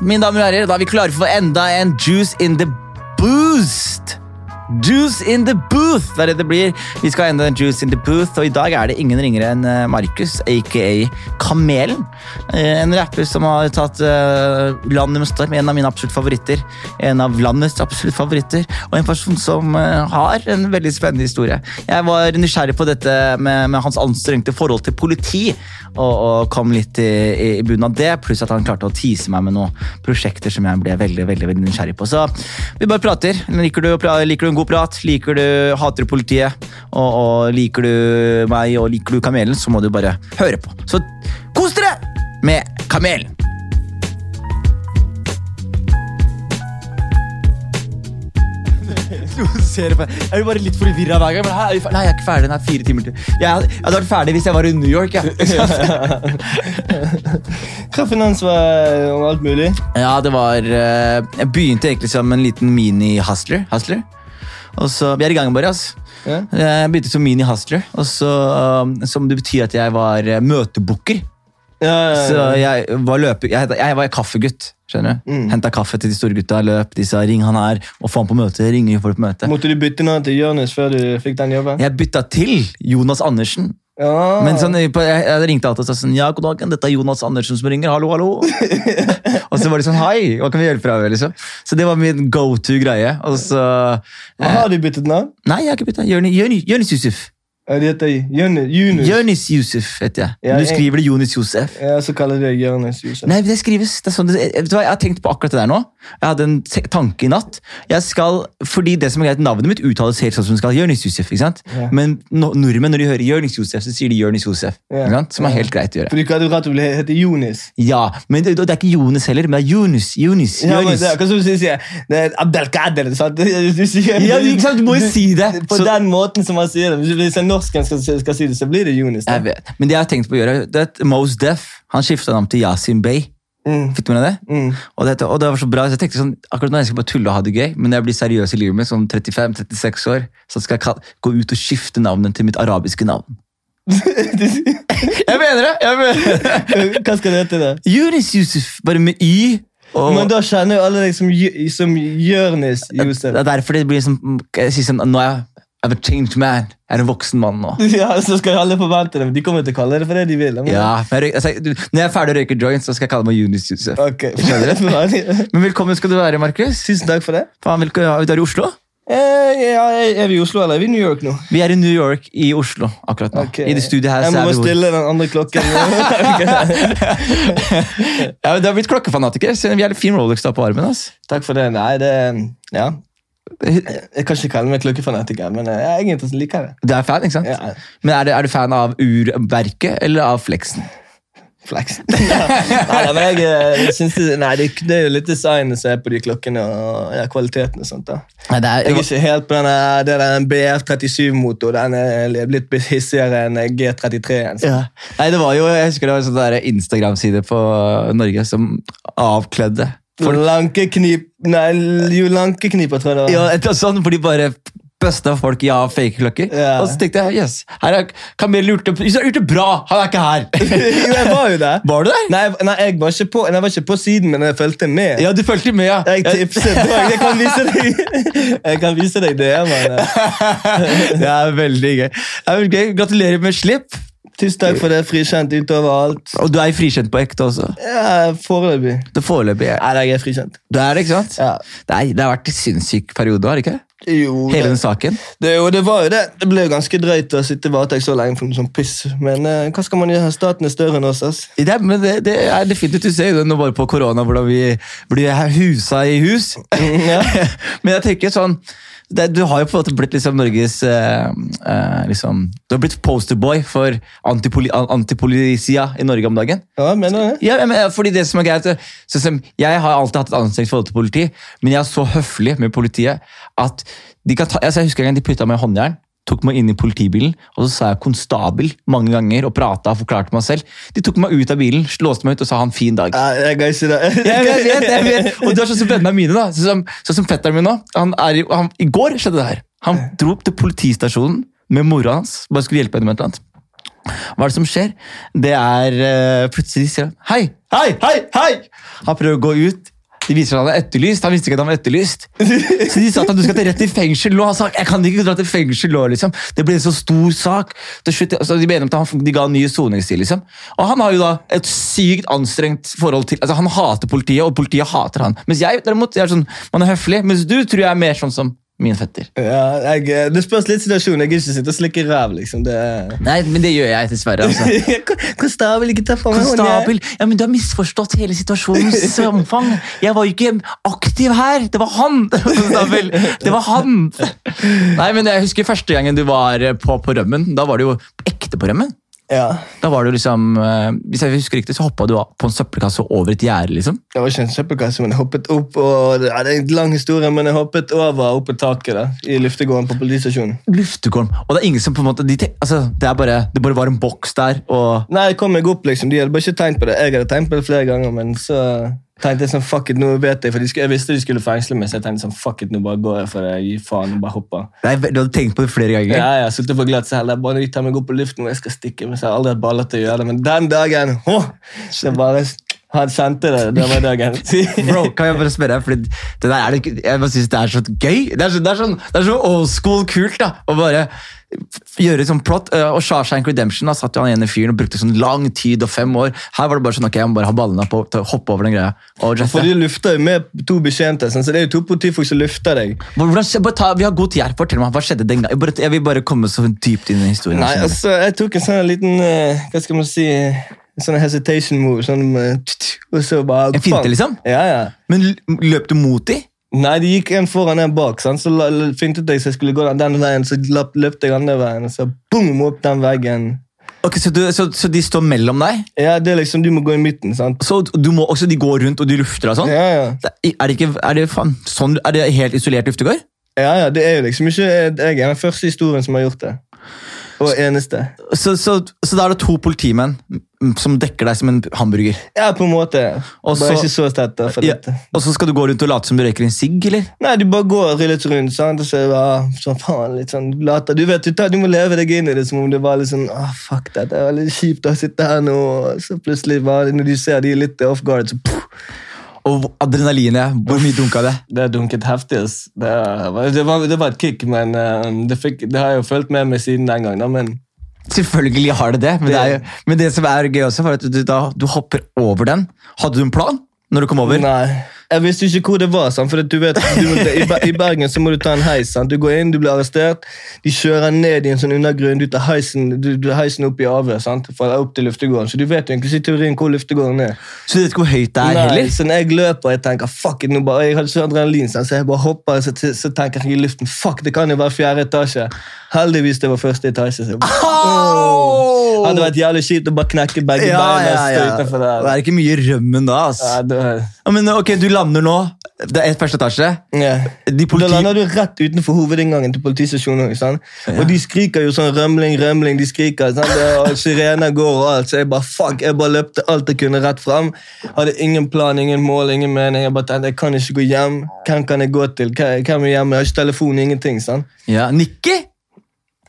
mine damer og herrer, da er vi klare for enda en Juice in the Boost. Juice in the booth! Det er det det blir. Vi skal enda en Juice in the booth, og i dag er det ingen ringere enn eh, Markus, aka Kamelen. Eh, En rapper som har tatt eh, landet med storm. En av mine absolutt favoritter. En av landets absolutt favoritter. Og en person som har en veldig spennende historie. Jeg var nysgjerrig på dette med, med hans anstrengte forhold til politi, og, og kom litt i, i, i bunnen av det, pluss at han klarte å tease meg med noen prosjekter som jeg ble veldig, veldig, veldig nysgjerrig på. Så vi bare prater. Liker du, liker du en god prat? Liker du Hater du politiet? Og, og liker du meg og liker du Kamelen, så må du bare høre på. Så kos dere med Kamelen! Du ser på Jeg blir bare litt forvirra hver gang. Men her er vi fer- Nei, jeg er ikke ferdig. Den er fire timer til. Jeg hadde, jeg hadde vært ferdig hvis jeg var i New York. Hva Kraffinans var om alt mulig. ja det var eh, Jeg begynte egentlig som en liten mini-hustler. Hustler. Og så, Vi er i gang, bare. altså Ja. Jeg begynte som mini-hustler, um, som det betyr at jeg var eh, møtebooker. Ja, ja, Så jeg var løpe, jeg, jeg var kaffegutt. skjønner du? Mm. Henta kaffe til de store gutta, løp. De sa 'ring han her', og få han på møte. ringer folk på møte. Måtte du bytte navn til Jonis før du fikk den jobben? Jeg bytta til Jonas Andersen. Ja. Men sånn, jeg, jeg ringte alltid og sa sånn Ja, god dagen, dette er Jonas Andersen som ringer. Hallo, hallo. og så var de sånn Hei, hva kan vi hjelpe deg med? liksom? Så det var min go to-greie. Og så Har du byttet navn? Nei, jeg har ikke byttet. Jonis Yusuf. Ja, heter Jonis. Jonis. Jonis Yusuf heter jeg. Ja, Du skriver det Jonis Josef. Ja, så kaller du deg Jonis Josef. Nei, det skrives. Det sånn, det, vet du hva, jeg har tenkt på akkurat det der nå. Jeg hadde en tanke i natt. Jeg skal, fordi det som er greit, Navnet mitt uttales helt sånn som det skal. Jonis Josef. ikke sant? Ja. Men no, nordmenn, når de hører Jonis Josef, så sier de Jonis Josef. Ikke sant? Som er helt greit å gjøre. For du kan rett og slett hete Jonis. Ja, men det, det er ikke Jonis heller, men det er Jonis. Jonis, Ja, men det er akkurat som du sier det er Abdelkader. sant? Du sier Ja, ikke sant? Du må jo si det. På Så- den måten som man sier det. Norsken skal, skal si det, så blir det Jonis. Jeg vet. Men det jeg har tenkt på å gjøre, det er at Mos Def han skifta navn til Yasin Bey. Mm. Fikk du med deg det? Mm. Og, dette, og det var så bra, så jeg tenkte sånn, akkurat nå jeg skal bare tulle og ha det gøy, men når jeg blir seriøs i livet mitt, som 35-36 år, så skal jeg gå ut og skifte navnet til mitt arabiske navn. Jeg mener det! jeg mener det. Hva skal det hete? da? Yunis Yusuf, bare med Y. Og Men da kjenner jo alle deg som, som Jørnis Josef. det er derfor det blir sånn, jeg sier sånn, nå er jeg I'm a changed man. Jeg er en voksen mann nå. Ja, så skal alle forvente det. men De kommer til å kalle det for det de vil. men- Ja, jeg, røy- altså, du- når jeg er ferdig å røyke joints, så skal jeg kalle meg Junis Josef. Ok, Skjønner Men velkommen skal du være, Markus. Tusen takk for det. Faen, velkommen, er du i Oslo? Eh, ja, er vi i Oslo, eller er vi i New York nå? Vi er i New York i Oslo akkurat nå. Ok. I det studiet her. Jeg så må er stille den andre klokken. ja, men Du har blitt klokkefanatiker. har litt fin Rolex da på armen. Altså. Takk for det. Nei, det Ja. Jeg kan ikke kalle meg klokkefanatiker, men jeg er egentlig liker det. Du er fan, ikke sant? Ja, Men er du, er du fan av urverket eller av fleksen? Fleksen. Nei, men jeg, jeg synes det, nei, det, det er jo litt designet som er på de klokkene, og ja, kvaliteten og sånt. da. Nei, det Jeg er er, ikke helt på denne, det er den BF37-motor. Den er litt hissigere enn G33-en. ja. Nei, det var jo, Jeg husker det var en sånn Instagram-side på Norge som avkledde For lankeknip Nei, jo lankekniper, tror jeg det var. Ja, etter sånn, For de bare busta folk ha fake klokker. Ja. Og så tenkte jeg yes, her er Kamel gjort det, gjort det bra! Han er ikke her! jo, jeg var jo der. Var du der? Nei, nei jeg, var på, jeg var ikke på siden, men jeg fulgte med. Ja, du fulgte med, ja. Jeg tipset. Jeg kan vise deg Jeg kan vise deg det. Man. Det er veldig gøy. Gratulerer med slipp. Tusen takk for det. Frikjent utover alt. Og du er frikjent på ekte også. Ja, Foreløpig. Det foreløpig ja. Nei, jeg er frikjent. Du er det, ikke sant? Ja. Er, det har vært en sinnssyk periode, har det ikke? Jo, Hele den saken. det, jo, det var jo det. Det ble jo ganske drøyt å sitte i varetekt så lenge for noe sånn piss. Men eh, hva skal man gjøre? Staten er større enn oss. ass. Det, men det, det er definitivt Du ser jo det nå bare på korona, hvordan vi blir husa i hus. Ja. men jeg tenker sånn det, Du har jo på en måte blitt liksom Norges eh, eh, liksom, Du har blitt posterboy for antipoli, an- antipolisia i Norge om dagen. Ja, mener du det? Ja, men, fordi det som er greit, så, som, Jeg har alltid hatt et anstrengt forhold til politi, men jeg er så høflig med politiet at de kan ta, altså Jeg husker en gang de putta meg i håndjern, tok meg inn i politibilen, og så sa jeg konstabel mange ganger og prata og forklarte meg selv. De tok meg ut av bilen, låste meg ut og sa ha en fin dag. Jeg vet, jeg vet. Og du er sånn som vennene mine. da Sånn som, som fetteren min nå. Han er, han, I går skjedde det her. Han dro opp til politistasjonen med mora hans. Bare skulle hjelpe henne med et eller annet. Hva er det som skjer? Det er uh, Plutselig sier han Hei, Hei, hei, hei! Han prøver å gå ut. De viser at han er etterlyst. Han visste ikke at han var etterlyst. Så de sa at du skal til rett i fengsel nå. Han sa jeg kan ikke dra til fengsel nå. liksom. Det ble en så stor sak. Slutt, altså, De at han, de ga en ny soningstid. liksom. Og han har jo da et sykt anstrengt forhold til altså Han hater politiet, og politiet hater han. Mens jeg derimot, jeg er sånn, man er høflig. Mens du tror jeg er mer sånn som min fetter. Ja, jeg, eh, det spørs litt situasjonen. Jeg gidder ikke sitte og slikke ræv. liksom. Det. Nei, men det gjør jeg dessverre. altså. Konstabel, ikke ta fra meg Konstabel, ja, men Du har misforstått hele situasjonens omfang. Jeg var jo ikke aktiv her! Det var han! Konstabel, det var han! Nei, men Jeg husker første gangen du var på, på rømmen. Da var du jo ekte på rømmen. Ja. Da var du liksom, eh, Hvis jeg husker riktig, så hoppa du på en søppelkasse over et gjerde. liksom. Det var ikke en søppelkasse, men jeg hoppet opp og, ja, Det er en lang historie, men jeg hoppet over opp på taket da, i luftegården på politistasjonen. Luftegården. Og det er ingen som på en måte, de, altså, det, er bare, det bare var en boks der, og Nei, jeg kom meg opp, liksom. De hadde bare ikke tegnet på det. Jeg hadde tegnet på det flere ganger, men så tenkte sånn, fuck it, nå vet jeg, for de skulle, jeg visste de skulle fengsle meg, så jeg tenkte sånn, fuck it, nå bare går jeg for det, gi faen, og bare hopper. Nei, Du hadde tenkt på det flere ganger? Ja, har sittet på heller. er bare de tar meg opp på luften, og jeg skal stikke, men så har jeg aldri hatt baller til å gjøre det, men den dagen, åh, det bare, han kjente det, det var dagen. Bro, kan jeg bare spørre fordi det der er det, jeg bare synes det er så gøy. Det er så, det er sånn, det er så old school kult da, å bare gjøre sånn plott. eh, Og Shawshank Redemption da satt jo han ene fyren og brukte sånn lang tid og fem år. Her var det bare sånn, ok, jeg må bare ha ballene på å hoppe over den greia. Og jette. For de lufter jo med to betjente, sånn, så det er jo to politifolk som lufter deg. Hvordan, ta, vi har god tid her, fortell meg, hva skjedde den gangen? Jeg, jeg vil bare komme så dypt inn i historien. Nei, altså, jeg tok en sånn liten, eh, hva skal man si, sånn hesitation move, sånn, og så bare... En finte, liksom? Ja, ja. Men løp du mot dem? Nei, de gikk en foran en bak, sant? så fintet jeg så jeg skulle gå den, den veien, så løp, jeg andre veien, og så boom, opp den veggen. Ok, så, du, så, så de står mellom deg? Ja, det er liksom, du må gå i midten, sant? Så du må også de går rundt og de lufter og sånn? Ja, ja. Er det ikke, er det, faen, sånn, er det helt isolert luftegård? Ja, ja, det er jo liksom ikke, jeg er den første historien som har gjort det. Og eneste. Så, så, så da er det to politimenn som dekker deg som en hamburger. Ja, på en måte. Og Bare så- ikke så tett. da, for Ja. Og så skal du gå rundt og late som du røyker en sigg, eller? Nei, du bare går litt rundt, sant? og så det bare sånn, faen, litt sånn later. Du vet, du, du må leve deg inn i det som om det var litt sånn, ah, fuck det, er veldig kjipt å sitte her nå, og så plutselig bare, når du ser de litt off guard, så puh, Og adrenalinet, hvor mye dunka det? det dunket heftig. Det, var- det, var, det var et kick, men eh, det, fikk, det har jeg jo følt med meg siden den gang. Da, men Selvfølgelig har det det, men det, jo, men det som er gøy også, var at du, da, du hopper over den. Hadde du en plan når du kom over? nei, jeg visste ikke hvor det var. Sant? For du vet, du, i, I Bergen så må du ta en heis. Sant? Du går inn, du blir arrestert. De kjører ned i en sånn undergrunn. Du tar heisen, du, du heisen opp i avhør sant? for opp til luftegården. Så du vet egentlig ikke i teorien hvor luftegården er. Så du vet ikke hvor høyt det er Nei, heller? så når jeg løper jeg tenker, fuck it, nå bare, jeg hadde så adrenalin, sant? så jeg bare hopper, så, så tenker jeg i luften, fuck, det kan jo være fjerde etasje. Heldigvis det var første etasje. Så. Au! Hadde vært jævlig kjipt å bare knekke begge Ja, beina ja, ja. Det der. er ikke mye rømmen da, ass. Ja, det, Ja, Men ok, du lander nå. Det er første etasje. Yeah. De politi... Da lander du rett utenfor hovedinngangen til politistasjonen. Ja. Og de skriker jo sånn rømling, rømling, de skriker. sant? Og sirener går og alt. Så jeg bare fuck, jeg bare løpte alt jeg kunne rett fram. Hadde ingen plan, ingen mål, ingen mening. Jeg bare tenkte, jeg kan ikke gå hjem. Hvem kan jeg gå til? Hvem er hjemme? Jeg har ikke telefon, ingenting. sant? Ja, Nikki?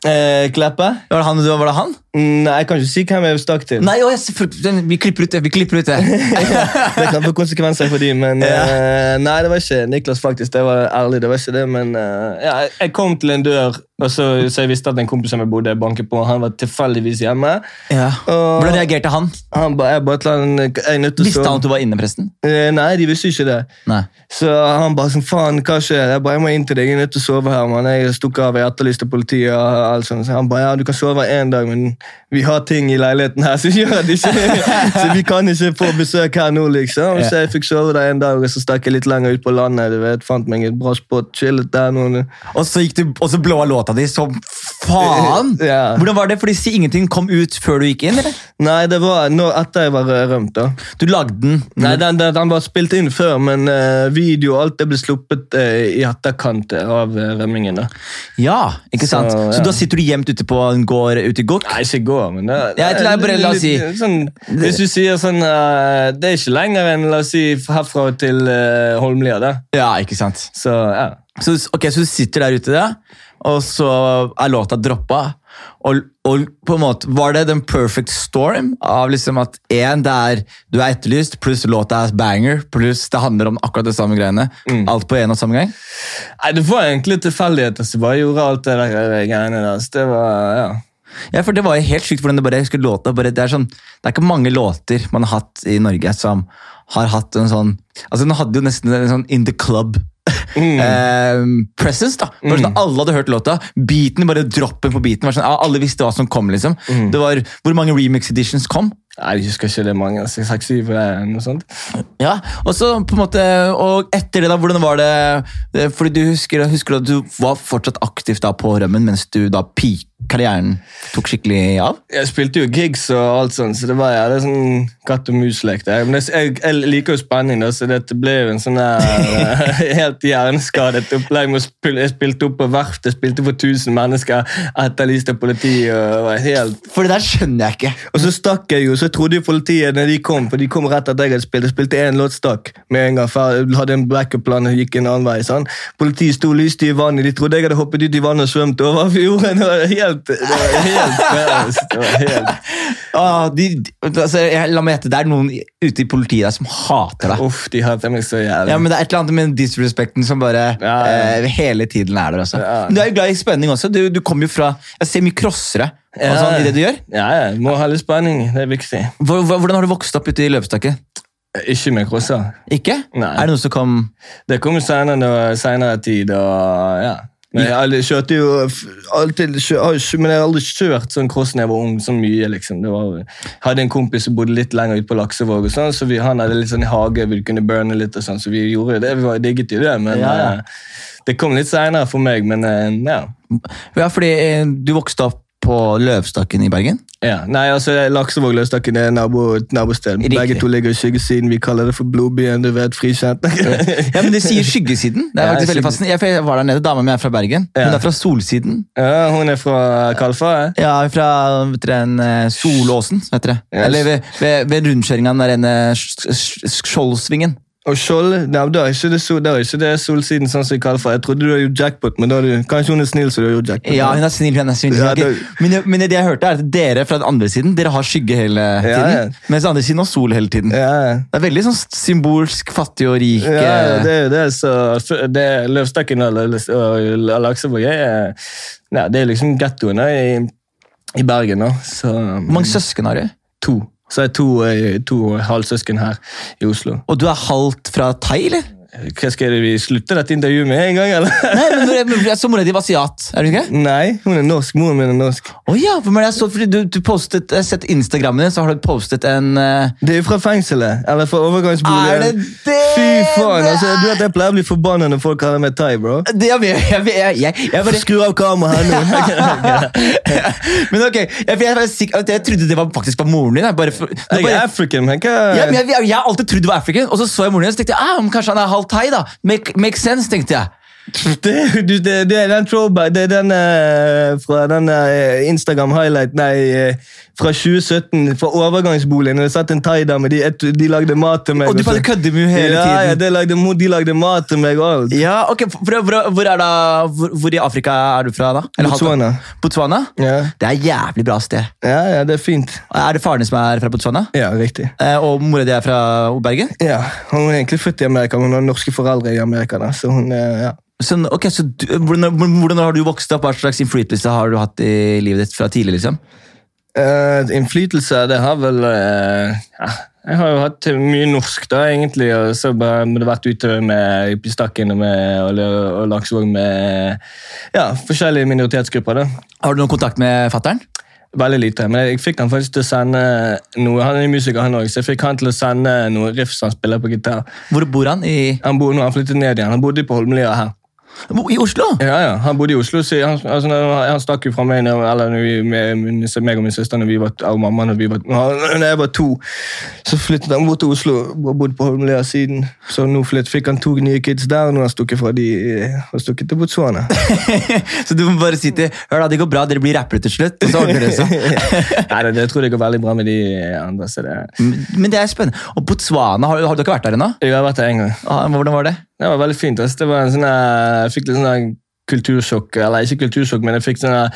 Eh, Kleppe? Var det han? Var det han? Nei, jeg kan ikke si hvem jeg stakk til. Nei, å, jeg, vi klipper ut det. vi klipper ut det. det kan få konsekvenser for dem, men Ja. uh, Nei, det var ikke Niklas, faktisk. Det var ærlig, det var ikke det, men uh, ja, jeg- kom til en dør, og så, så jeg visste at en kompis som jeg bodde banket på, han var tilfeldigvis hjemme. Ja. Og Hvordan reagerte han? han ba, jeg bare han, jeg Visste han at du var inne, presten? Uh, Nei, de visste ikke det. Nei. Så han bare sånn, faen, hva skjer? Jeg bare, jeg må inn til deg, jeg er nødt til å sove her, man. Jeg stukket av, jeg etterlyste politiet og alt sånt. Så han bare, ja, du kan sove en dag, men vi har ting i leiligheten her som gjør at ikke, så vi kan ikke få besøk her nå, liksom. Så jeg fikk sove der en dag, og så stakk jeg litt lenger ut på landet, du vet, fant meg et bra spot, chillet der Noen... Og så gikk du, og så blåa låta di som faen! Ja. Hvordan var det? Fordi Si ingenting kom ut før du gikk inn? eller? Nei, det var no, etter jeg var rømt da. Du lagde den. Nei, den, den, den var spilt inn før, men uh, video og alt det ble sluppet uh, i etterkant av uh, rømmingen. da. Ja, ikke sant? Så, Så, da sitter du gjemt ute på en gård ute i Gokk? Nei, ikke gård, men det, Ja, jeg bare- la oss si- sånn, Hvis du sier sånn uh, Det er ikke lenger enn la oss si, herfra til Holmlia. da. Ja, ikke sant? Så ja. Så, ok, så du sitter der ute, da, og så er låta droppa. Og, og på en måte, Var det den perfect storm av liksom at én, det er du er etterlyst, pluss låta er banger, pluss det handler om akkurat det samme greiene? Alt på én og samme gang? Nei, Det var egentlig tilfeldigheter som bare gjorde alt det der greiene der. Så det var, ja. Ja, for Det var jo helt sykt hvordan det bare, jeg husker låta, bare, det, er sånn, det er ikke mange låter man har hatt i Norge som har hatt en sånn altså Den hadde jo nesten en sånn In the Club. Eh, presence da Bare sånn, Alle hadde hørt låta. Beaten, bare droppen på beaten. Var sånn, ja, alle visste hva som kom. liksom Det var Hvor mange remix editions kom? Jeg husker ikke det mange. Seks-syv eller noe sånt. Ja, og så på en måte Og etter det, da, hvordan var det Fordi du husker, husker du at du var fortsatt aktiv da på Rømmen mens du da peak karrieren tok skikkelig av? Jeg spilte jo gigs og alt sånt, så det var ja, det er sånn katt og mus-lek. Men det, jeg, jeg liker jo spenning, da, så dette ble jo en sånn der, eh, helt hjerneskadet opplegg. Jeg spilte opp på verft, jeg spilte for 1000 mennesker, etterlyst av politiet. og var helt... For det der skjønner jeg ikke. Og så stakk jeg jo, så trodde jo politiet når de kom, for de kom rett etter jeg hadde spilt. Jeg spilte én låt stakk med en gang, jeg hadde en backup-plan og gikk en annen vei. sånn. Politiet sto lyst i vannet, de trodde jeg hadde hoppet ut i vannet og svømt over fjorden. og var helt det var helt, det var helt Ah, de, altså, jeg, la meg gjette, Det er noen ute i politiet der som hater deg. Uff, de hater meg så jævlig. Ja, men Det er et eller annet med disrespekten som bare Ja, ja. eh, hele tiden er der. altså. Men Du er jo glad i spenning også. Du, du kommer jo fra Jeg ser mye crossere Ja. sånn, i det du gjør. Ja, ja, må ha litt spenning. Det er viktig. Hvor, hvor- hvordan har du vokst opp ute i løpestakket? Ikke med crosser. Ikke? Nei. Er det noe som kom Det kommer senere, senere tid, og ja. Men jeg kjørte jo alltid, men jeg har aldri kjørt sånn cross da jeg var ung, så mye. liksom. Det var, hadde en kompis som bodde litt lenger ute på Laksevåg, og sånn, så vi, han hadde litt sånn hage, vi kunne burne litt, og sånn, så vi gjorde det. Vi var digget jo det, men Ja, ja. eh, det kom litt senere for meg. Men eh, ja. Ja, fordi eh, du vokste opp på Løvstakken i Bergen? ja. Nei, altså Laksevåg-Løvstakken er nabo, et nabosted. Begge to ligger i skyggesiden. Vi kaller det for Blodbyen, du vet, frikjent. Ja, men De sier skyggesiden. Det er Ja, veldig fascinerende. Jeg, var der nede, Dama mi er fra Bergen. Hun er fra Solsiden. ja, hun er fra Kalfa. eh? Ja, fra vet dere, en, eh, Solåsen, heter det. Yes. Eller ved, ved, ved rundkjøringa der ene Skjoldsvingen. Og Skjold Nei, da er ikke det, sol, da er ikke det Solsiden sånn som vi kaller for. Jeg trodde du hadde gjort jackpot, men da du, kanskje hun er snill, så du har gjort jackpot. Ja, hun er snill. hun er snill. Ja, det- Men, men det jeg hørte, er at dere fra den andre siden dere har skygge hele tiden. ja. Mens andre siden har sol hele tiden. Ja, Det er veldig sånn symbolsk fattig og rik. ja, ja, eh, det er jo det. Så det Løvstakken og, og Laksevåg er Det er liksom gettoene i, i Bergen. Så Hvor mange søsken har du? To. Så er jeg to, eh, to halvsøsken her i Oslo. Og du er halvt fra thai, eller? Hva Skal vi slutte dette intervjuet med en gang, eller? Nei, men, men, men Så mora di var asiat, er du ikke? Nei, hun er norsk. Moren min er norsk. Oh, ja, for men jeg så? Fordi du, du postet, Jeg har sett Instagrammen din, så har du postet en uh... Det er jo fra fengselet. Eller fra overgangsboligen. Er det det Fy faen! altså, du vet Jeg pleier å bli forbanna når folk kaller meg thai, bro. det, jeg, jeg, jeg, jeg, jeg, bare Skru av kameraet nå. Men ok, jeg, jeg, jeg, trodde det var, faktisk var moren din. Jeg, bare, Jeg bare, er African, men hva ja, men jeg, jeg, har alltid trodd det var African, og så så jeg moren din, og så tenkte jeg ah, kanskje han er halvt thai. da Make, make sense, tenkte jeg. det, det, det er den throwback Det er den uh, fra den uh, Instagram highlight Nei, eh, fra 2017. Fra overgangsboligen. Det satt en thaidame. De, de lagde mat til meg. Og du bare kødder med hele ja, tiden. Ja, de lagde, de lagde mat til meg og alt. Ja, ok, hvor, hvor, hvor, da, hvor, hvor i Afrika er du fra, da? Eller Botswana. Botswana? Ja. Det er jævlig bra sted. ja, ja, det er fint. Er det faren din som er fra Botswana? Ja, riktig. Eh, og mora di er fra Bergen? Ja, Hun er egentlig født i Amerika, men hun har norske foreldre i Amerika. Da, så hun, ja. Så, ok, så du, hvordan, hvordan har du vokst opp? Hva slags innflytelse har du hatt i livet ditt fra tidlig? liksom? Eh, innflytelse, det har vel uh, ja, Jeg har jo hatt mye norsk, da, egentlig. Og så har det vært ute med Yppistakken og, med, og, og Laksevåg med ja, forskjellige minoritetsgrupper. da. Har du noen kontakt med fattern? Veldig lite. Men jeg fikk han faktisk til å sende noe. Han er musiker, han òg, så jeg fikk han til å sende noen riffs han spiller på gitar. Hvor bor han? I, Han bor, nå han flyttet ned igjen. Han bodde på Holmlia her. I Oslo? Ja, ja, Han bodde i Oslo. Han, altså, han stakk jo fra meg eller når vi, med, meg og min søster når vi var, og mamma når, vi var, når jeg var to. Så flyttet han bort til Oslo og bodde på Holmlia siden. Så nå flytt, fikk han to nye kids der, og nå har han stukket fra de og stukket til Botswana. så du må bare si til Hør da, det går bra, dere blir rappere til slutt. Og så ordner det seg. Nei, det, det tror jeg går veldig bra med de andre. så det... Men det er spennende. Og Botswana, har, du- har du ikke vært der ennå? Jeg har vært der en gang. Ah, Hvordan var det? Det var veldig fint. Det var en sånn, eh, jeg fikk litt sånn kultursjokk. Eller ikke kultursjokk, men jeg fikk sånn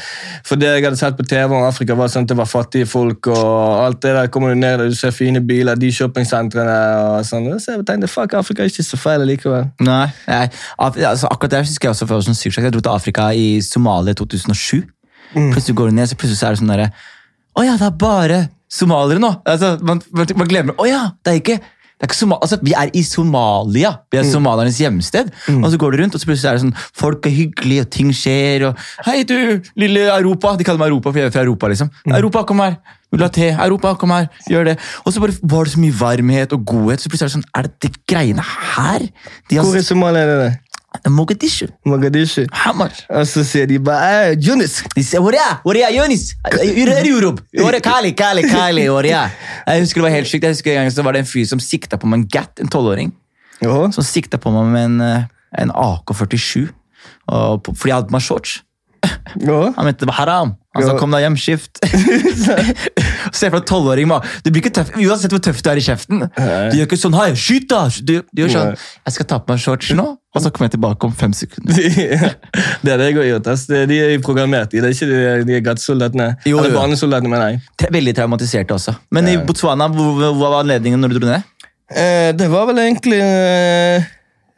For det jeg hadde sett på TV om Afrika, var sånn at det var fattige folk, og alt det der kommer du ned og du ser fine biler, de shoppingsentrene og sånn. Så jeg tenkte fuck, Afrika er ikke så feil likevel. Nei, nei. Altså, akkurat der husker jeg også for sånn sykt. Jeg dro til Afrika i Somalia i 2007. Plutselig går du ned, så plutselig så er det sånn derre Å ja, det er bare somaliere nå! Altså, man, man, glemmer Å ja, det er ikke det er ikke altså, Vi er i Somalia. Vi er somaliernes hjemsted. Og så går du rundt, og så plutselig er det sånn folk er hyggelige, og ting skjer. og Hei, du, lille Europa! De kaller meg Europa, for jeg er fra Europa. liksom. Europa, kom her! Vil du ha te? Europa, kom her! Gjør det. Og så bare var det så mye varmhet og godhet. Så plutselig er det sånn Er det de greiene her? De Hvor har i Somalia er det? Mogadishu. Mogadishu. Hamar. Og så sier de bare eh, Jonis! De sier er er jeg, Jonis? Er Europe? Er Kali, Kali, Kali? Er jeg? Husker det var helt sykt. Jeg husker en gang så var det en fyr som sikta på meg en Gat, en tolvåring. Som sikta på meg med en, eh, en AK-47. Fordi jeg hadde på meg shorts. Han mente det var haram. Han sa 'kom deg hjem, skift'. Se for deg tolvåring. Uansett hvor tøff du er i kjeften. Du gjør ikke sånn 'hei, skyt', da! Du, du gjør sånn 'jeg skal ta på meg shorts nå', og så kommer jeg tilbake om fem sekunder. det er det jeg har gjort. ass. De er programmert i. Det er ikke de, de gattesoldatene. Jo, Eller barnesoldatene, mener jeg. Veldig traumatiserte også. Men i Botswana, hvor var anledningen når du dro ned? Eh, det var vel egentlig eh,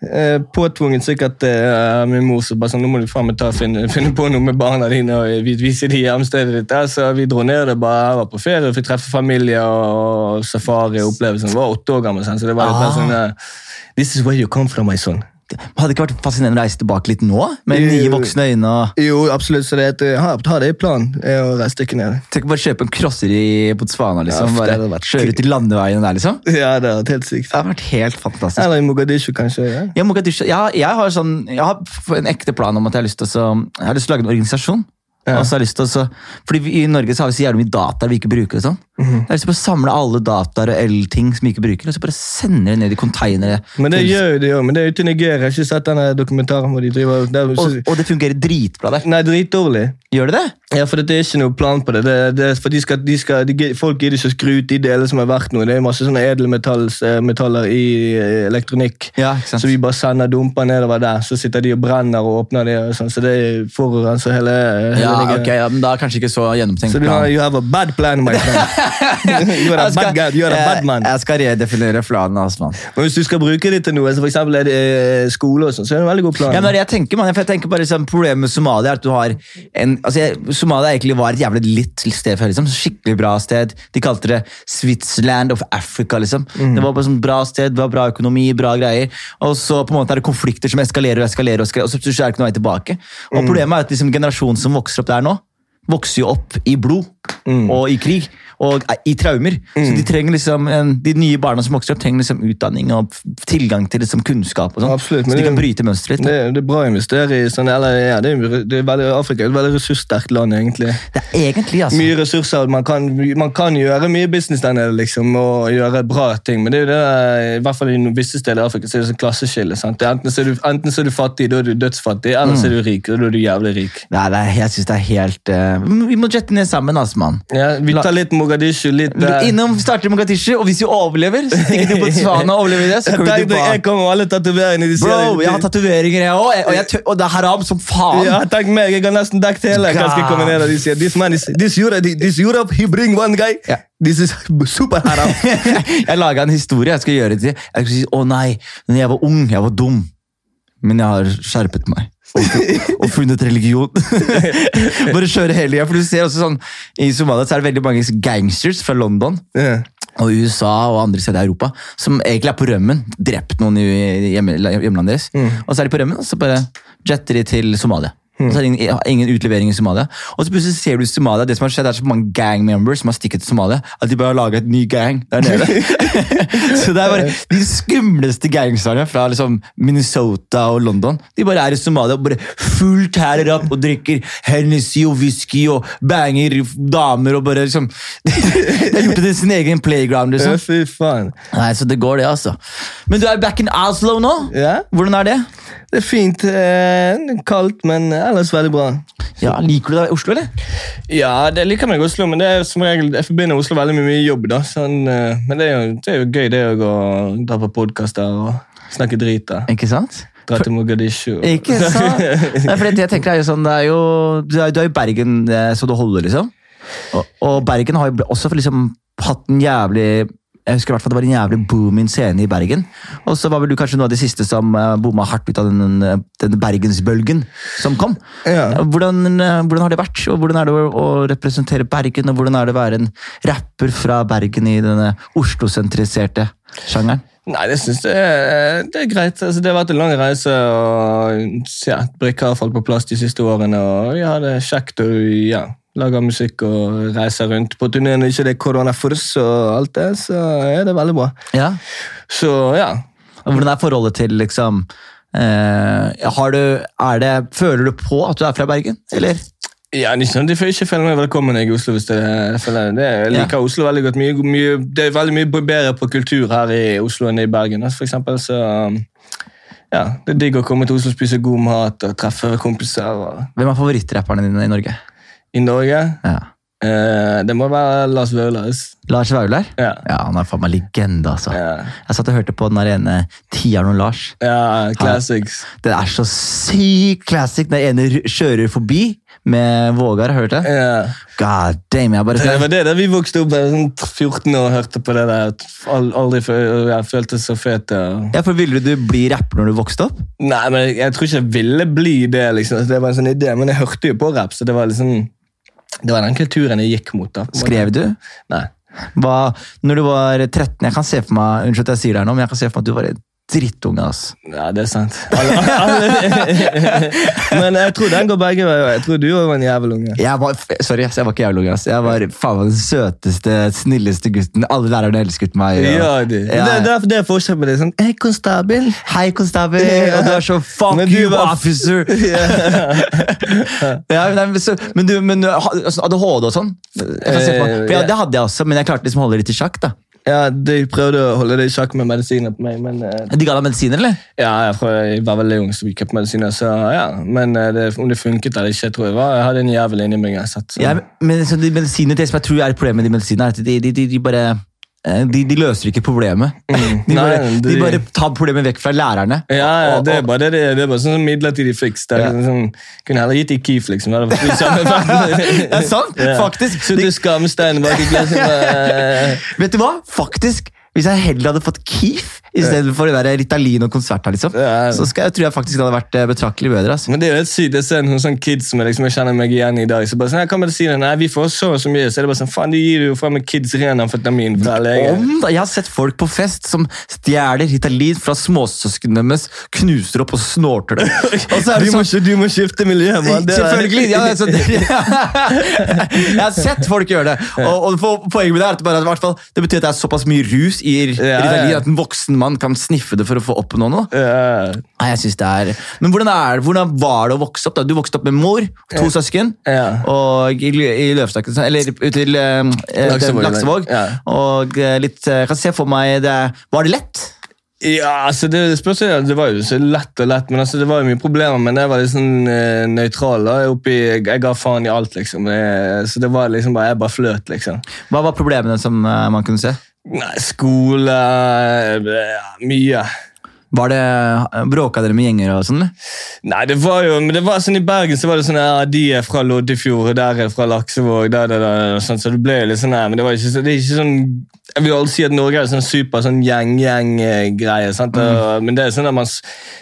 eh, påtvunget sikkert eh, min mor som bare sånn, nå må du faen meg ta, finne, finne på noe med barna dine og vi- vise de hjemstedet ditt. Så vi dro ned og bare jeg var på ferie og fikk treffe familie og safari opplevelsen. Jeg var åtte år gammel, sånn, så det var litt Ah. sånn eh, This is where you come from, my son. Hadde det ikke vært fascinerende å reise tilbake litt nå? Med nye voksne øyne og Jo, absolutt. Så det er et, eh, ha, ha det i planen å reise ikke ned. Tenk å bare kjøpe en crosser i Botswana. liksom. Ja, det bare vært Kjøre ut i landeveien der, liksom. Ja, det er helt sykt. Det har vært helt fantastisk. Eller i Mogadishu, kanskje. Ja. Ja, Mogadishu, ja, jeg har sånn, jeg har en ekte plan om at jeg har lyst til å, så- jeg har lyst til å lage en organisasjon. Ja. Og så har jeg lyst til å, så, fordi I Norge så har vi så jævlig mye data vi ikke bruker. og sånn. Mhm. Jeg har lyst til å samle alle dataer og el-ting som vi ikke bruker, og så bare sende det ned i konteinere. Men det til- gjør jo det òg. Men det er ute i Nigeria. Jeg har ikke sett denne dokumentaren hvor de driver Der, så, og, og det fungerer dritbra der. Nei, dritdårlig. Gjør det det? Ja, for det er ikke noe plan på det. det, det for de skal, de skal, de, folk gidder ikke å skru ut de delene som er verdt noe. Det er masse sånne edelmetaller i eh, elektronikk. Ja, ikke sant? Så vi bare sender dumper nedover der, så sitter de og brenner og åpner det. og sånn, Så det forurenser hele, hele Ja, Nigeria. okay, ja, men da er kanskje ikke så gjennomtenkt Så du har, you have a bad plan, my friend. you are a bad guy, you are a bad man. Jeg, skal redefinere planen Altså. Men hvis du skal bruke det til noe, så for eksempel er det eh, skole og sånn, så er det en veldig god plan. Ja, men jeg tenker, man, jeg tenker bare liksom, Problemet med Somalia er at du har en, altså Somalia egentlig var et jævlig litt sted før. Liksom, skikkelig bra sted. De kalte det Switzerland of Africa. liksom. Det var bare sånn bra sted, det var bra økonomi, bra greier. Og så på en måte er det konflikter som eskalerer og eskalerer, og, eskalerer, og så er det ikke noe vei tilbake. Og Problemet er at liksom, generasjonen som vokser opp der nå, vokser jo opp i blod og i krig og i traumer. Så de trenger liksom, de nye barna som vokser opp, trenger liksom utdanning og tilgang til liksom kunnskap. og sånn. Så de kan bryte mønsteret litt. Det, det er bra å investere i sånn, eller ja, det er, det er veldig, Afrika er et veldig ressurssterkt land, egentlig. Det er egentlig, altså. Mye ressurser, man kan, man kan gjøre mye business der nede, liksom, og gjøre bra ting, men det er jo det i hvert fall i visse steder i Afrika så er det sånn klasseskille. sant? Det Enten så du, enten så er du fattig, da er du dødsfattig, eller så er du rik, og da er du jævlig rik. Nei, det jeg synes det er helt Uh, Vi må jette ned sammen, altså, mann. Ja, vi tar litt Mogadishu, litt uh... Innom starter Mogadishu, og hvis vi overlever, så stikker du på Botswana og overlever det, så kommer vi jeg kommer alle tatoveringene de Bro, sier. jeg har tatoveringer, jeg òg, og, jeg og det er haram som faen. Ja, takk meg, jeg har nesten dekket hele. Hva skal jeg og de sier, this man is, this Europe, this Europe, he bring one guy. Ja. This is super haram. jeg laga en historie jeg skal gjøre det til. Jeg skal si å nei, når jeg var ung, jeg var dum. Men jeg har skjerpet meg. Og, og funnet religion. Bare kjøre hele tida. For du ser også sånn, I Somalia så er det veldig mange gangsters fra London Yeah og USA og andre steder i Europa som egentlig er på rømmen. Drept noen i hjemlandet deres. Og så er de på rømmen, og så bare jetter de til Somalia. Og så er det ingen, ingen utlevering i Somalia. Og så plutselig ser du Somalia, det som har skjedd, er så mange gang members som har stikket til Somalia, at de bare har laget et ny gang der nede. så det er bare de skumleste gangsterne fra liksom Minnesota og London. De bare er i Somalia og bare fullt hæler opp og drikker Hennessy og whisky og banger damer og bare liksom De har gjort det til sin egen playground, Ja, liksom. fy faen. Nei, så det går, det, altså. Men du er back in Oslo nå? Ja, Hvordan er det? det er fint. Eh, kaldt, men ellers veldig bra. Ja, Liker du deg i Oslo, eller? Ja, det liker meg i Oslo, men det er som regel, jeg forbinder Oslo veldig mye med jobb. da. Sånn, eh, men det er, jo, det er jo gøy det å gå- dra på podkaster og snakke drit. da. Ikke sant? Dra til Mogadishu. Ikke sant? Nei, for det jeg tenker er jo sånn, det er jo, du er, er i Bergen eh, så du holder, liksom. Og, og Bergen har jo også liksom hatt en jævlig jeg husker i hvert fall Det var en jævlig booming scene i Bergen. Og så var vel du kanskje noe av de siste som uh, bomma hardt ut av den, den bergensbølgen som kom. Ja. Hvordan, eh, hvordan har det vært? Og Hvordan er det å, representere Bergen, og hvordan er det å være en rapper fra Bergen i denne Oslo-sentriserte sjangeren? Nei, det syns jeg er, det er greit. Altså, det har vært en lang reise, og ja, brikker har falt på plass de siste årene. og Vi har det kjekt og ja, lager musikk og reiser rundt på turné når ikke det er koronafurs og alt det, så er det veldig bra. Ja. Så ja. Hvordan er forholdet til liksom eh, har du, er det, Føler du på at du er fra Bergen, eller? Ja, sånn, De får ikke føle meg velkommen i Oslo. hvis det, føler det. jeg liker Oslo veldig godt. Mye, mye, det er veldig mye bedre på kultur her i Oslo enn i Bergen. altså, For eksempel, så ja, Det er digg å komme til Oslo og spise god mat og treffe kompiser. Og, Hvem er favorittrapperne dine i Norge? I Norge Ja. eh, Det må være Lars Vaular. Lars Vaular? Ja. Ja, han er faen meg legende, altså. Ja. Jeg satt og hørte på den der ene tieren om Lars. ja, classics. Det er så sykt classic. Den ene kjører forbi med Vågar, har du hørt det? Ja. God damn, jeg bare Det var det da vi vokste opp, jeg sånn 14 år og hørte på det der. Aldri jeg følte så fet. og- Ja, for Ville du bli rapper når du vokste opp? Nei, men jeg tror ikke jeg ville bli det. liksom. Det var en sånn idé, Men jeg hørte jo på rapp, så det var liksom Det var den kulturen jeg gikk mot. da. Skrev du? Nei. Hva, når du var 13 Jeg kan se for meg Unnskyld at jeg sier det her nå, men jeg kan se for meg at du var drittunge. ass. Ja, det er sant. Alle, alle. Men jeg tror den går begge veier. Jeg tror du òg var en jævel unge. Jeg var, sorry, jeg var ikke jævel unge. ass. Jeg var faen meg den søteste, snilleste gutten. Alle lærerne elsket meg. og- Ja, du. Ja. Det, det, er, det er forskjell på det. Sånn, Hei, konstabel. Hei, konstabel! Og du er så fuck Men you, var- officer! ja, men, så, men du, men du, altså, ADHD og sånn? For ja, Eh, det hadde jeg også, men jeg klarte liksom å holde det litt i sjakk. da. Ja, De prøvde å holde det i sjakk med medisiner på meg, men eh, De ga deg medisiner, eller? ja, jeg, jeg var veldig ung, så vi kjøpte medisiner. Så ja, Men eh, det, om det funket eller ikke, jeg tror jeg var, jeg hadde en jævel inni meg. Jeg satt, så. Ja, men så de medisinene, det som jeg tror er et problem med de medisinene, er at de, de, de, de bare de, de løser ikke problemet. De, bare, Nei, de de- bare tar problemet vekk fra lærerne. Ja, ja, Og- det er bare, det, det er bare sånn midlertidig fiks. Det Ja. sånn, kunne heller gitt i Keef, liksom. Det er sant, faktisk. Så du skamstein bak i glasset Vet du hva? Faktisk, hvis jeg heller hadde fått Keef i stedet for det der Ritalin og konserter, liksom, Ja. så jeg, tror jeg faktisk det hadde vært eh, betraktelig bedre. Altså. Men det er jo helt sykt. Jeg ser noen sånne kids som jeg, liksom, jeg kjenner meg igjen i dag. Så bare sånn, «Ja, Hva det Nei, vi får så og så mye. Så er det bare sånn, faen, de gir jo fra med kids ren amfetamin. Om, da, jeg har sett folk på fest som stjeler Ritalin fra småsøsknene deres, knuser opp og snorter det. Og så er Du det må, sånn, du må skifte miljø, mann. Selvfølgelig! Ja, altså, det, jeg har sett folk gjøre det. Og, og poenget med det er at, bare, at fall, det betyr at det er såpass mye rus i Ja, Ritalin at en voksen mann kan sniffe det for å få oppnå noe. Ja. Nei, jeg synes det er... Men hvordan, er, hvordan var det å vokse opp? da? Du vokste opp med mor, to søsken, og i, i Løvstakken, eller ut til eh, Laksevåg, Laksevåg. Og eh, litt, kan se for meg det. Var det lett? Ja, altså det, spørs, det var jo så lett og lett, men altså det var jo mye problemer. Men jeg var litt sånn eh, nøytral. da, jeg, oppi, jeg, ga faen i alt, liksom. Jeg, så det var liksom bare, jeg bare fløt, liksom. Hva var problemene som man kunne se? Nei, skole eh, Mye. Var det, Bråka dere med gjenger og sånn? Nei, det var jo, men det var sånn I Bergen så var det sånn ja, de er fra Loddefjord, og der er fra Laksevåg. Der, der, der, sånn, så det ble jo litt sånn her, men det var ikke, det er ikke sånn Jeg vil aldri si at Norge er sånn super sånn gjeng-gjeng-greie. Og- Men det er sånn at man,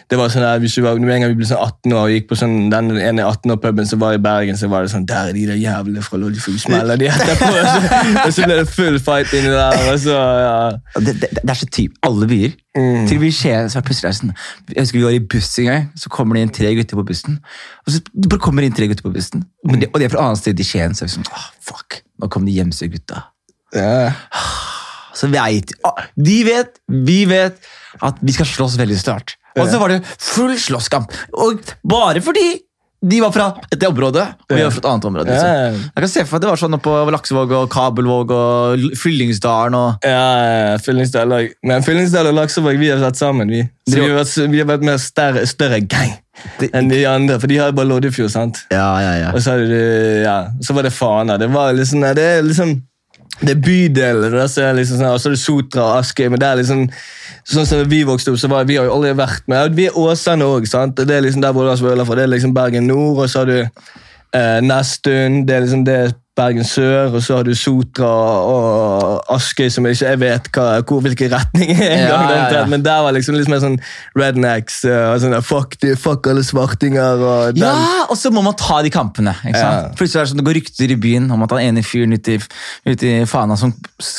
det var sånn at hvis vi var, en gang vi ble sånn 18 år og gikk på sånn, den ene 18-år-puben som var i Bergen, så var det sånn Der er de der jævlene fra Loddefjord. Smeller de etterpå. Og så, og så ble det full fight inni der. og så, ja. Det, det, det er så typ alle byer. Mm. Til Skien, så er det sånn, Jeg husker vi var i buss en gang, så kommer det inn tre gutter på bussen. Og så bare kommer det inn tre gutter på bussen. mm. og de er fra annet sted i Skien, så er vi sånn oh, fuck, nå kom de Gjemsø-gutta. Ja. Så vet, ah, De vet, vi vet at vi skal slåss veldig snart. Og så var det full slåsskamp. Og bare fordi de var fra et område, og vi var fra et annet område. Liksom. Jeg kan se for meg at det var sånn på Laksevåg og Kabelvåg og Fyllingsdalen og Ja, ja, Fyllingsdal. Men Fyllingsdal og Laksevåg vi har vært sammen. vi. Så vi har vært, vi har vært mer større, større gang enn de andre. For de har jo bare Loddefjord. sant? Ja, ja, ja. Og så, ja, så var det Fana. Det var liksom, det er liksom det er bydeler. Det er så liksom sånn, og så er det Sotra og Askøy. men det er liksom Sånn som vi vokste opp, så var Vi har jo aldri vært med. Vi er Åsane òg. Det er liksom der Vålerenga spiller fra. Det er liksom Bergen nord, og så har du eh, Nesttun. Det er liksom det Bergen sør, og så har du Sotra og Askøy, som jeg ikke vet hva, hvor, hvilken retning er. Ja, engang, ja, ja. Men der var liksom litt mer sånn rednecks. og sånn, fuck, fuck alle svartinger. Og. Ja, og så må man ta de kampene. ikke sant? Plutselig er det sånn, det går rykter i byen om at han ene fyren ute i, ute i Fana som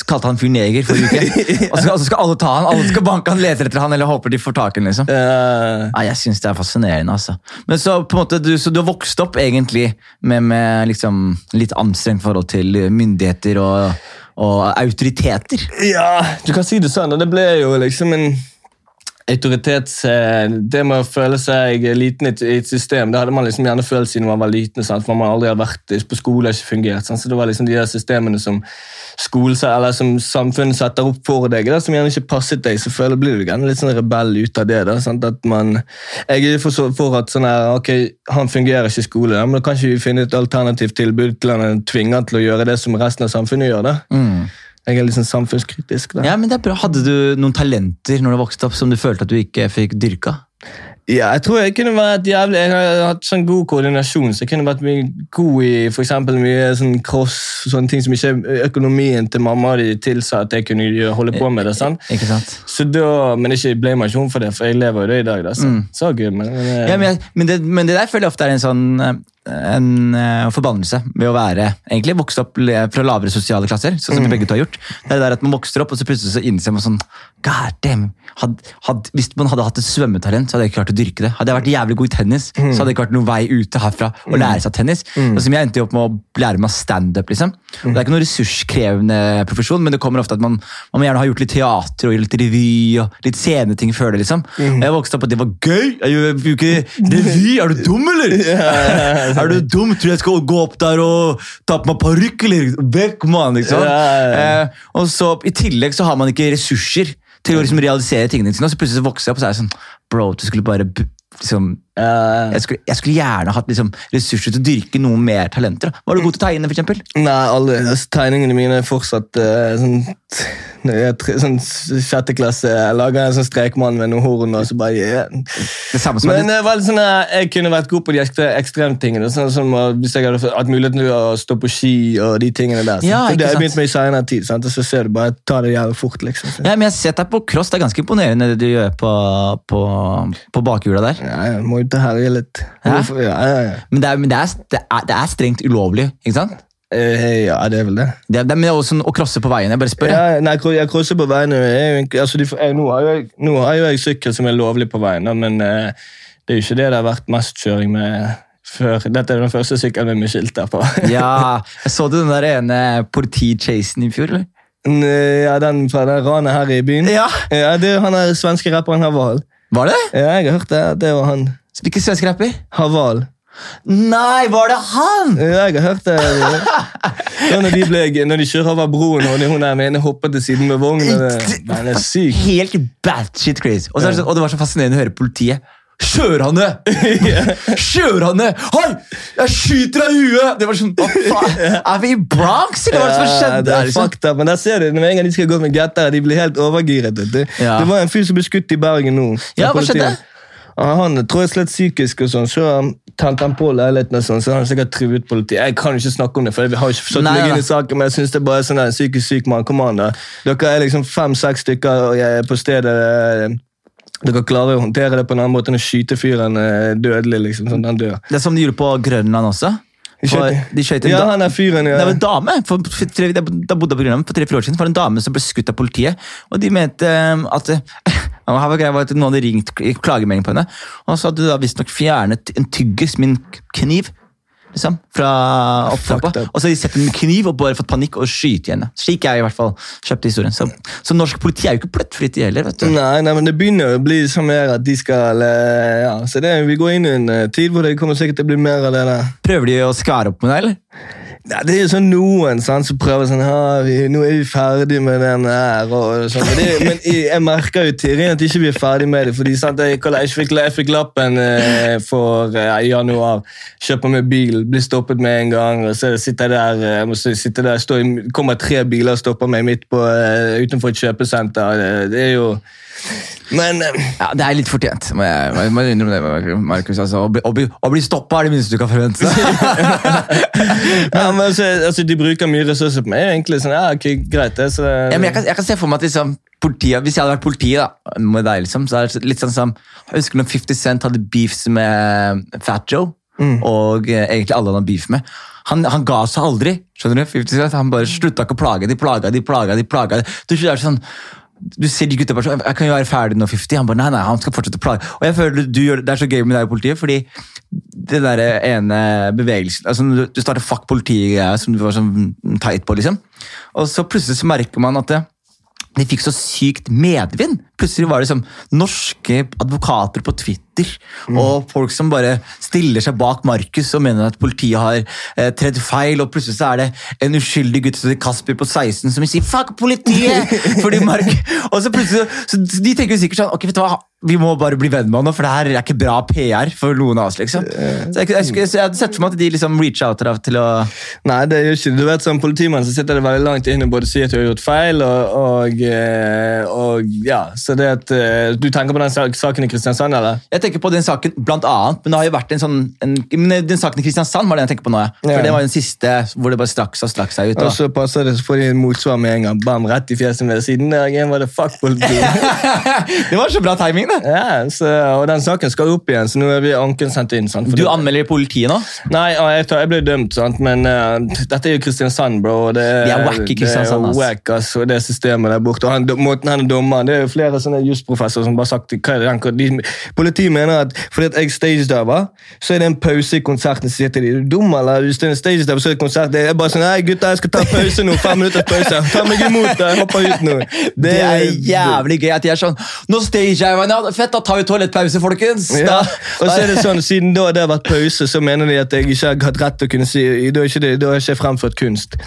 kalte han fyr neger forrige uke. Og så, og så skal alle ta han, alle skal banke han, leter etter han eller håper de får tak i han. liksom. Eh, Ja, jeg syns det er fascinerende. altså. Men så på en måte, du, så du har vokst opp egentlig med, med liksom litt anstrengt forhold til myndigheter og, og autoriteter. Ja, du kan si det sånn. og Det ble jo liksom en autoritets... eh, Det med å føle seg liten i et- system, det hadde man liksom gjerne følt siden man var liten. Sant? For man aldri har vært på skole ikke fungert. Sant? Så det var liksom de der systemene som skole, eller som samfunnet setter opp for deg, da, som gjerne ikke passet deg, føler blir du gjerne litt sånn rebell ut av det. da, sant? At man, Jeg er for, for at sånn her, ok, han fungerer ikke i skole, da, men da kan ikke vi finne et alternativt tilbud til han og tvinge til å gjøre det som resten av samfunnet gjør. da. Jeg er sånn samfunnskritisk. da. Ja, men det er bra. Hadde du noen talenter når du vokste opp som du følte at du ikke fikk dyrka? Ja, jeg tror jeg kunne vært jævlig Jeg har hatt sånn god koordinasjon, så jeg kunne vært mye god i for eksempel mye sånn cross, sånne ting som ikke økonomien til mamma de tilsa at jeg kunne holde på med. det, sant? Ikke sant? Så da, Men ikke ble meg ikke for det, for jeg lever jo det i dag. da, så, så gud, men, men, Mm. Ja, men, men, det, men det der føler jeg ofte er en sånn eh, en eh, forbannelse ved å være egentlig vokst opp fra lavere sosiale klasser. sånn som vi begge to har gjort. Det er det der at Man vokser opp, og så plutselig så innser man sånn God damn, had, had, Hvis man hadde hatt et svømmetalent, så hadde jeg ikke klart å dyrke det. Hadde jeg vært jævlig god i tennis, så hadde det ikke vært noen vei ute herfra å lære seg tennis. Sånn som Jeg endte opp med å lære meg standup. Liksom. Og Det er ikke noen ressurskrevende profesjon, men det kommer ofte at man, man må gjerne ha gjort litt teater og litt revy og litt sceneting før det. liksom. Og Jeg vokste opp og det var gøy! Jeg gjør ikke revy! Er du dum, eller? Er du dum? Tror du jeg skal gå opp der og ta på meg parykk, eller? Vekk, mann! liksom. Eh, og så I tillegg så har man ikke ressurser til å liksom realisere tingene sine. Og så plutselig så vokser jeg opp og så er jeg sånn Bro, du skulle bare liksom eh, jeg skulle, jeg skulle gjerne hatt liksom, ressurser til å dyrke noen mer talenter. da. Var du god til å tegne, for eksempel? Nei, alle, Altså, tegningene mine er fortsatt uh, sånn sånn sjette klasse. Jeg lager en sånn strekmann med noen horn, og så bare yeah. Det samme som Men det var sånn jeg kunne vært god på de ekstre, ekstremtingene. Sånn som uh, Hvis jeg hadde hatt muligheten til å stå på ski og de tingene der. Ja, For det har jeg begynt med i senere tid, sant? og så ser du bare ta det jævlig fort. liksom. Ja, men Jeg har sett deg på cross. Det er ganske imponerende det du gjør på, på, på bakhjula der. Ja, jeg må ut og herje litt. Ja, ja, ja. Men, det er, men det, er, det, er, det er strengt ulovlig, ikke sant? Eh, ja, det er vel det. Det men det er også å krosse på veien. Jeg bare spør. jeg. Nei, jeg krosser på veien. Altså, jeg, nå, har jo jeg, nå har jo jeg sykkel som er lovlig på veien, men eh, det er jo ikke det det har vært mest kjøring med før. Dette er den første sykkelen med skilt der på. Ja, Så du den der ene politichasen i fjor, eller? Eh, ja, den fra det ranet her i byen. Ja. Ja, det han er svenske rapperen Haval. Var det? Ja, jeg har hørt det. Det var han. Hvilken svensk rapper? Haval. Nei, var det han?! Ja, jeg har hørt det. Ja, når, de ble, når de kjører over broen, og hun der ene hopper til siden med det- Den er syk. Helt batshit crazy. Og, så det og det var så fascinerende å høre politiet. Kjør han ned! Kjør han ned! Hei! Jeg skyter deg i huet! Det var sånn, hva faen? Er vi i Bronx, eller hva det som skjedde? Ja, det er fucked up, men der ser du, Med en gang de skal gå med gatter, de blir helt overgiret. Det. Ja. Det var en fyr som ble skutt i Bergen nå. Ja, hva skjedde? Han tror jeg slett psykisk, og sånn, så tente han på leiligheten, og sånn, så han sikkert truet politiet. Jeg kan ikke snakke om det, for jeg har ikke forstått Nei, meg inn i saken, men jeg synes det er bare sånn en psykisk syk mann. Kom an, da. Dere er liksom fem-seks stykker og jeg er på stedet. eh, Dere klarer å håndtere det på en annen måte enn å skyte fyren eh, dødelig. liksom, sånn han dør. Det er som de gjorde på Grønland også. De For, skjøt- en Ja, han er fyren, ja. Det var en dame for, for, tre- Da bodde jeg på Grønland for tre-fire år siden. Var en dame som ble skutt av politiet. Og de mente eh, at her var greia at Noen hadde ringt klagemelding på henne, og så hadde du da visstnok fjernet en tyggis min kniv. Liksom, fra opptrappa. Og så hadde de sett en kniv og bare fått panikk og skyte henne. Slik jeg i hvert fall kjøpte historien. Så, så norsk politi er jo ikke plettfritt, de heller. vet du. Nei, nei, men det begynner å bli sånn mer at de skal ja, så det, Vi går inn i en eh, tid hvor det kommer sikkert til å bli mer av det der. Prøver de å skvære opp med deg, eller? Ja, det er jo sånn noen sant, som prøver sånn «Ha, vi, Nå er vi ferdig med den her. Og sånn. Men, men jeg, merker jo tidlig at ikke vi er ferdig med det. fordi sant, Jeg, jeg, fikk, jeg fikk lappen eh, for eh, januar. Kjøper meg bil, blir stoppet med en gang. og så sitter jeg der, eh, jeg må sitte der stå, kommer tre biler og stopper meg midt på, eh, utenfor et kjøpesenter. Det, det er jo men eh, Ja, Det er litt fortjent. Må jeg, må innrømme det, Markus. Altså, å bli, å bli, å bli stoppa er det minste du kan forvente. ja, men altså, altså, De bruker mye ressurser på meg. egentlig sånn, ja, okay, greit det, så... Ja, men jeg, kan, jeg kan se for meg at liksom, politiet, Hvis jeg hadde vært politi da, med deg, liksom, så er det litt sånn som Jeg husker når 50 Cent hadde beefs med Fat Joe, og eh, egentlig alle han hadde beef med. Han, han ga seg aldri. skjønner du? 50 Cent, Han bare slutta ikke å plage de, plaga de, plaga de. plaga. Du, er det sånn, du ser de gutta bare sånn Jeg kan jo være ferdig nå, 50. Han bare nei, nei, han skal fortsette å plage. Og jeg føler du gjør, Det er så gøy med deg i politiet, fordi det der ene bevegelsen altså Du starter fuck politiet som du var sånn teit på, liksom. Og så plutselig så merker man at det, de fikk så sykt medvind. Plutselig var det liksom norske advokater på Twitter og folk som bare stiller seg bak Markus og mener at politiet har eh, tredd feil, og plutselig så er det en uskyldig gutt som Kasper på 16 som vil si 'fuck politiet'! Fordi Mark, og så plutselig, så De tenker jo sikkert sånn ok, vet du hva, vi må bare bli venn med han for det her er ikke bra PR for noen av oss. liksom. Så Jeg, jeg, jeg, jeg hadde sett for meg at de liksom reach out til, å Nei, det gjør ikke. Du vet, Som politimann så sitter det veldig langt inne både si at du har gjort feil, og, og, eh, og ja, så det at eh, Du tenker på den saken i Kristiansand, eller? Jeg tenker på den saken blant annet, men det har jo vært en sånn en, Den saken i Kristiansand var det jeg tenker på nå. ja. For Ja. Det var den siste hvor det bare straks og straks seg ut. Og Og, så passer det, så får de en motsvar med en gang. Bam, rett i fjeset med. Siden der igjen var det fuck politi. det var så bra timing, det! ja, så, og den saken skal opp igjen, så nå er vi anken sendt inn. sant? Du anmelder politiet nå? Nei, jeg, tar, jeg ble dømt, sant? men uh, dette er jo Kristiansand, bro. Det er, De er wack i Kristiansand, Det er wack, og det systemet der borte. Og han, måten han er dommer Det er jo flere sånne jusprofessorer som bare har sagt hva er det, de, Politiet mener at fordi at jeg stagediver, så er det en pause i konserten. Så sier til de, er du dum, eller? Hvis det er en stagediver, så er det konsert. Det er bare sånn Hei, gutta, jeg skal ta pause nå. Fem minutters pause. Ta meg imot, jeg hopper ut nå. Det er jævlig gøy at de er sånn Nå stager jeg meg ned. Fett, da tar vi toalettpause, folkens! Ja. Og så er det sånn, Siden da det har vært pause, så mener de at jeg ikke har hatt rett til å kunne si Da har ikke, det, da har ikke fremført kunst.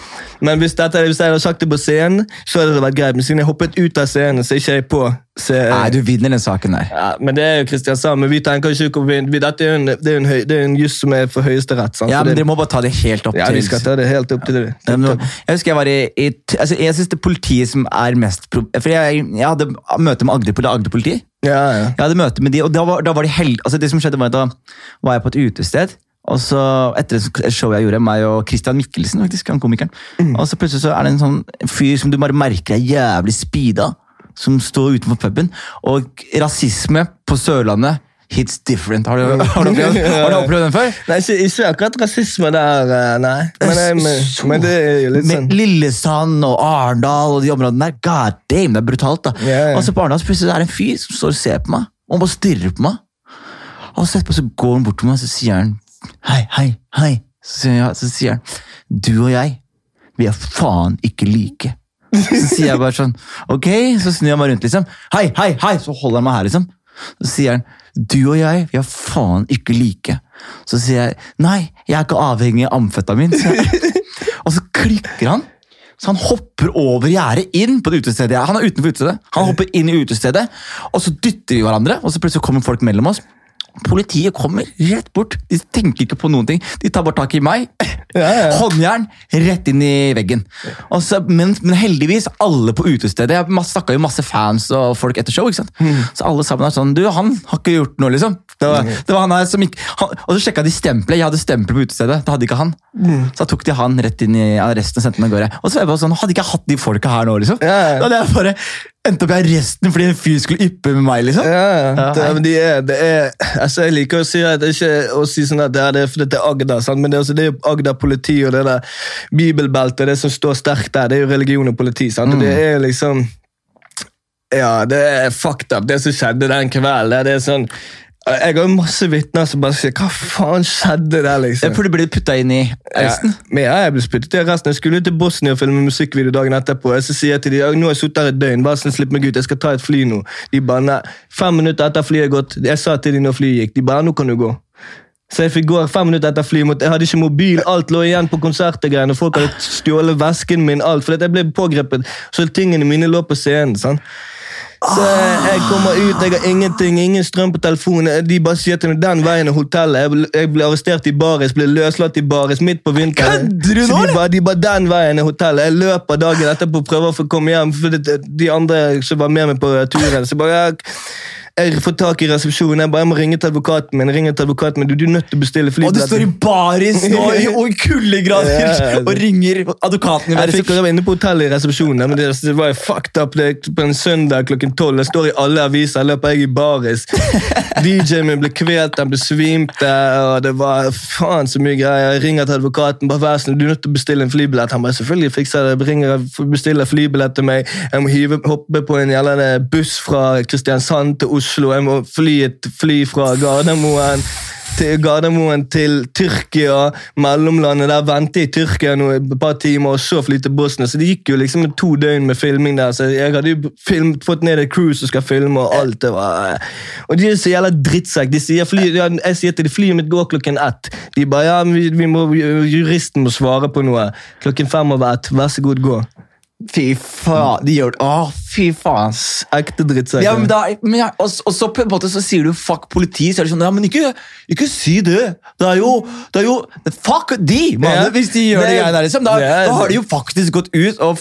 Men hvis, dette, hvis jeg hadde sagt det på scenen, så hadde det vært greit. Men siden jeg hoppet ut av scenen, så er ikke jeg på. Så, Nei, du vinner den saken der. ja, men det er jo Kristiansand. Men vi tenker ikke å vi, vi, Dette er jo en, det er en, høy, det er en juss som er for høyesterett. sant? Ja, men det- Dere må bare ta det helt opp ja, til vi skal ta det helt opp til det. Ja, men Jeg husker jeg var i, i altså Jeg synes det er politiet som er mest For jeg, jeg hadde møte med Agder, Agder-politi. Ja, ja. Jeg hadde møte med de, og da var, da var de held... Altså det som skjedde var at Da var jeg på et utested. Og så Etter et show jeg gjorde, meg og Christian Mikkelsen, faktisk, han komikeren. Og så plutselig så er det en sånn fyr som du bare merker er jævlig speeda, som står utenfor puben. Og rasisme på Sørlandet hits different. Har du, har du, opplevd, har du opplevd den før? Nei, ikke, ikke akkurat rasisme der, eh, nei. Men, nei, men, Så- men det er jo litt sånn Lillesand og Arendal og de områdene der. God damn, det er brutalt, da. Ja, ja. Og så på Arendal så plutselig er det en fyr som står og ser på meg. Og han bare stirrer på meg. Og så etterpå så går han bort til meg og så sier han hei, hei, hei. Så sier, han, så sier han du og jeg, vi er faen ikke like. Så sier jeg bare sånn ok, så snur jeg meg rundt, liksom. Hei, hei, hei! Så holder han meg her, liksom. Så sier han du og jeg, vi er faen ikke like. Så sier jeg nei, jeg er ikke avhengig av amfetamin. Og så klikker han. Så han hopper over gjerdet inn på det utestedet. Han er utenfor utestedet. Han hopper inn i utestedet, og så dytter vi hverandre, og så plutselig kommer folk mellom oss. Politiet kommer rett bort. De tenker ikke på noen ting. De tar bare tak i meg. Ja, ja. Håndjern rett inn i veggen. Så, men, men heldigvis, alle på utestedet Jeg snakka jo masse fans og folk etter show. ikke sant? Mm. Så alle sammen er sånn Du, han har ikke gjort noe, liksom. Det var, det var han her som ikke, han, Og så sjekka de stempelet. Jeg hadde stempel på utestedet. Det hadde ikke han. Mm. Så da tok de han rett inn i arresten og sendte han av gårde. Og så var jeg bare sånn, Hadde ikke jeg hatt de folka her nå, liksom? Ja, ja. Da hadde jeg bare endt opp i arresten fordi en fyr skulle yppe med meg, liksom. Ja, det, men de er, det er, altså jeg liker å si at det er ikke å si sånn at det er, det fordi det er Agder, sant? men det er, altså, det er jo Agder politi og det der bibelbeltet, det som står sterkt der, det er jo religion og politi. Sant? Og det er liksom Ja, det er fucked up, det som skjedde den kvelden. Det er sånn Jeg har masse vitner som bare sier Hva faen skjedde der, liksom? For du ble putta inn i arresten. Ja, men ja, jeg ble spyttet i arresten. Jeg skulle til Bosnia og filme musikkvideo dagen etterpå. Jeg så sier jeg til de, nå har jeg sittet her et døgn, bare sånn, slipp meg ut, jeg skal ta et fly nå. De bare, nei. Fem minutter etter flyet gått, jeg sa til de når flyet gikk, de bare, nå kan du gå. Så jeg fikk gå fem minutter etter flyet. Jeg hadde ikke mobil, alt lå igjen på konsertegreiene. Folk hadde stjålet vesken min, alt. For jeg ble pågrepet, så tingene mine lå på scenen. sant? Så jeg kommer ut, jeg har ingenting, ingen strøm på telefonen. De bare sier til meg den veien er hotellet. Jeg ble, jeg ble arrestert i baris, ble løslatt i baris midt på vinteren. Kødder du Så nå, de bare, de bare den veien er hotellet. Jeg løper dagen etterpå og prøver å få komme hjem. For de andre som var med meg på turen, så bare jeg, jeg får tak i resepsjonen. Jeg bare jeg må ringe til advokaten min. ringer til advokaten min. Du, du er nødt til å bestille Og du står i baris nå i, og kuldegrader Ja, ja. og ringer advokaten Jeg fikk jeg var inne på hotellet i resepsjonen, men det, det var fucked up det, på en søndag klokken tolv. Jeg står i alle aviser, løper jeg i baris. DJ-en min ble kvelt, han besvimte, og det var faen så mye greier. Jeg ringer til advokaten, bare vær snill, du er nødt til å bestille en flybillett. Han bare selvfølgelig fikser jeg det, ringer, bestiller flybillett til meg. Jeg må hive, hoppe på en gjeldende buss fra Kristiansand til Oslo. Jeg må fly et fly fra Gardermoen til Gardermoen til Tyrkia, mellomlandet. Der vente i Tyrkia noe, et par timer, og så fly til Bosnia. Så det gikk jo liksom to døgn med filming der. Så jeg hadde jo film, fått ned et crew som skal filme, og alt det var Og de er så jævla drittsekk. De sier fly, jeg sier til de flyet mitt går klokken ett. De bare ja, vi, vi må, juristen må svare på noe. Klokken fem over ett. Vær så god, gå. Fy faen, de gjør det. Å, fy faen. Ekte drittsekk. Ja, men da, men ja, og, og så på en måte så sier du fuck politi, så er det sånn, ja, men ikke, ikke si det. Det er jo, det er jo fuck de, mann, Ja. hvis de gjør det, Det- der, liksom. Da, det da har de jo faktisk gått ut og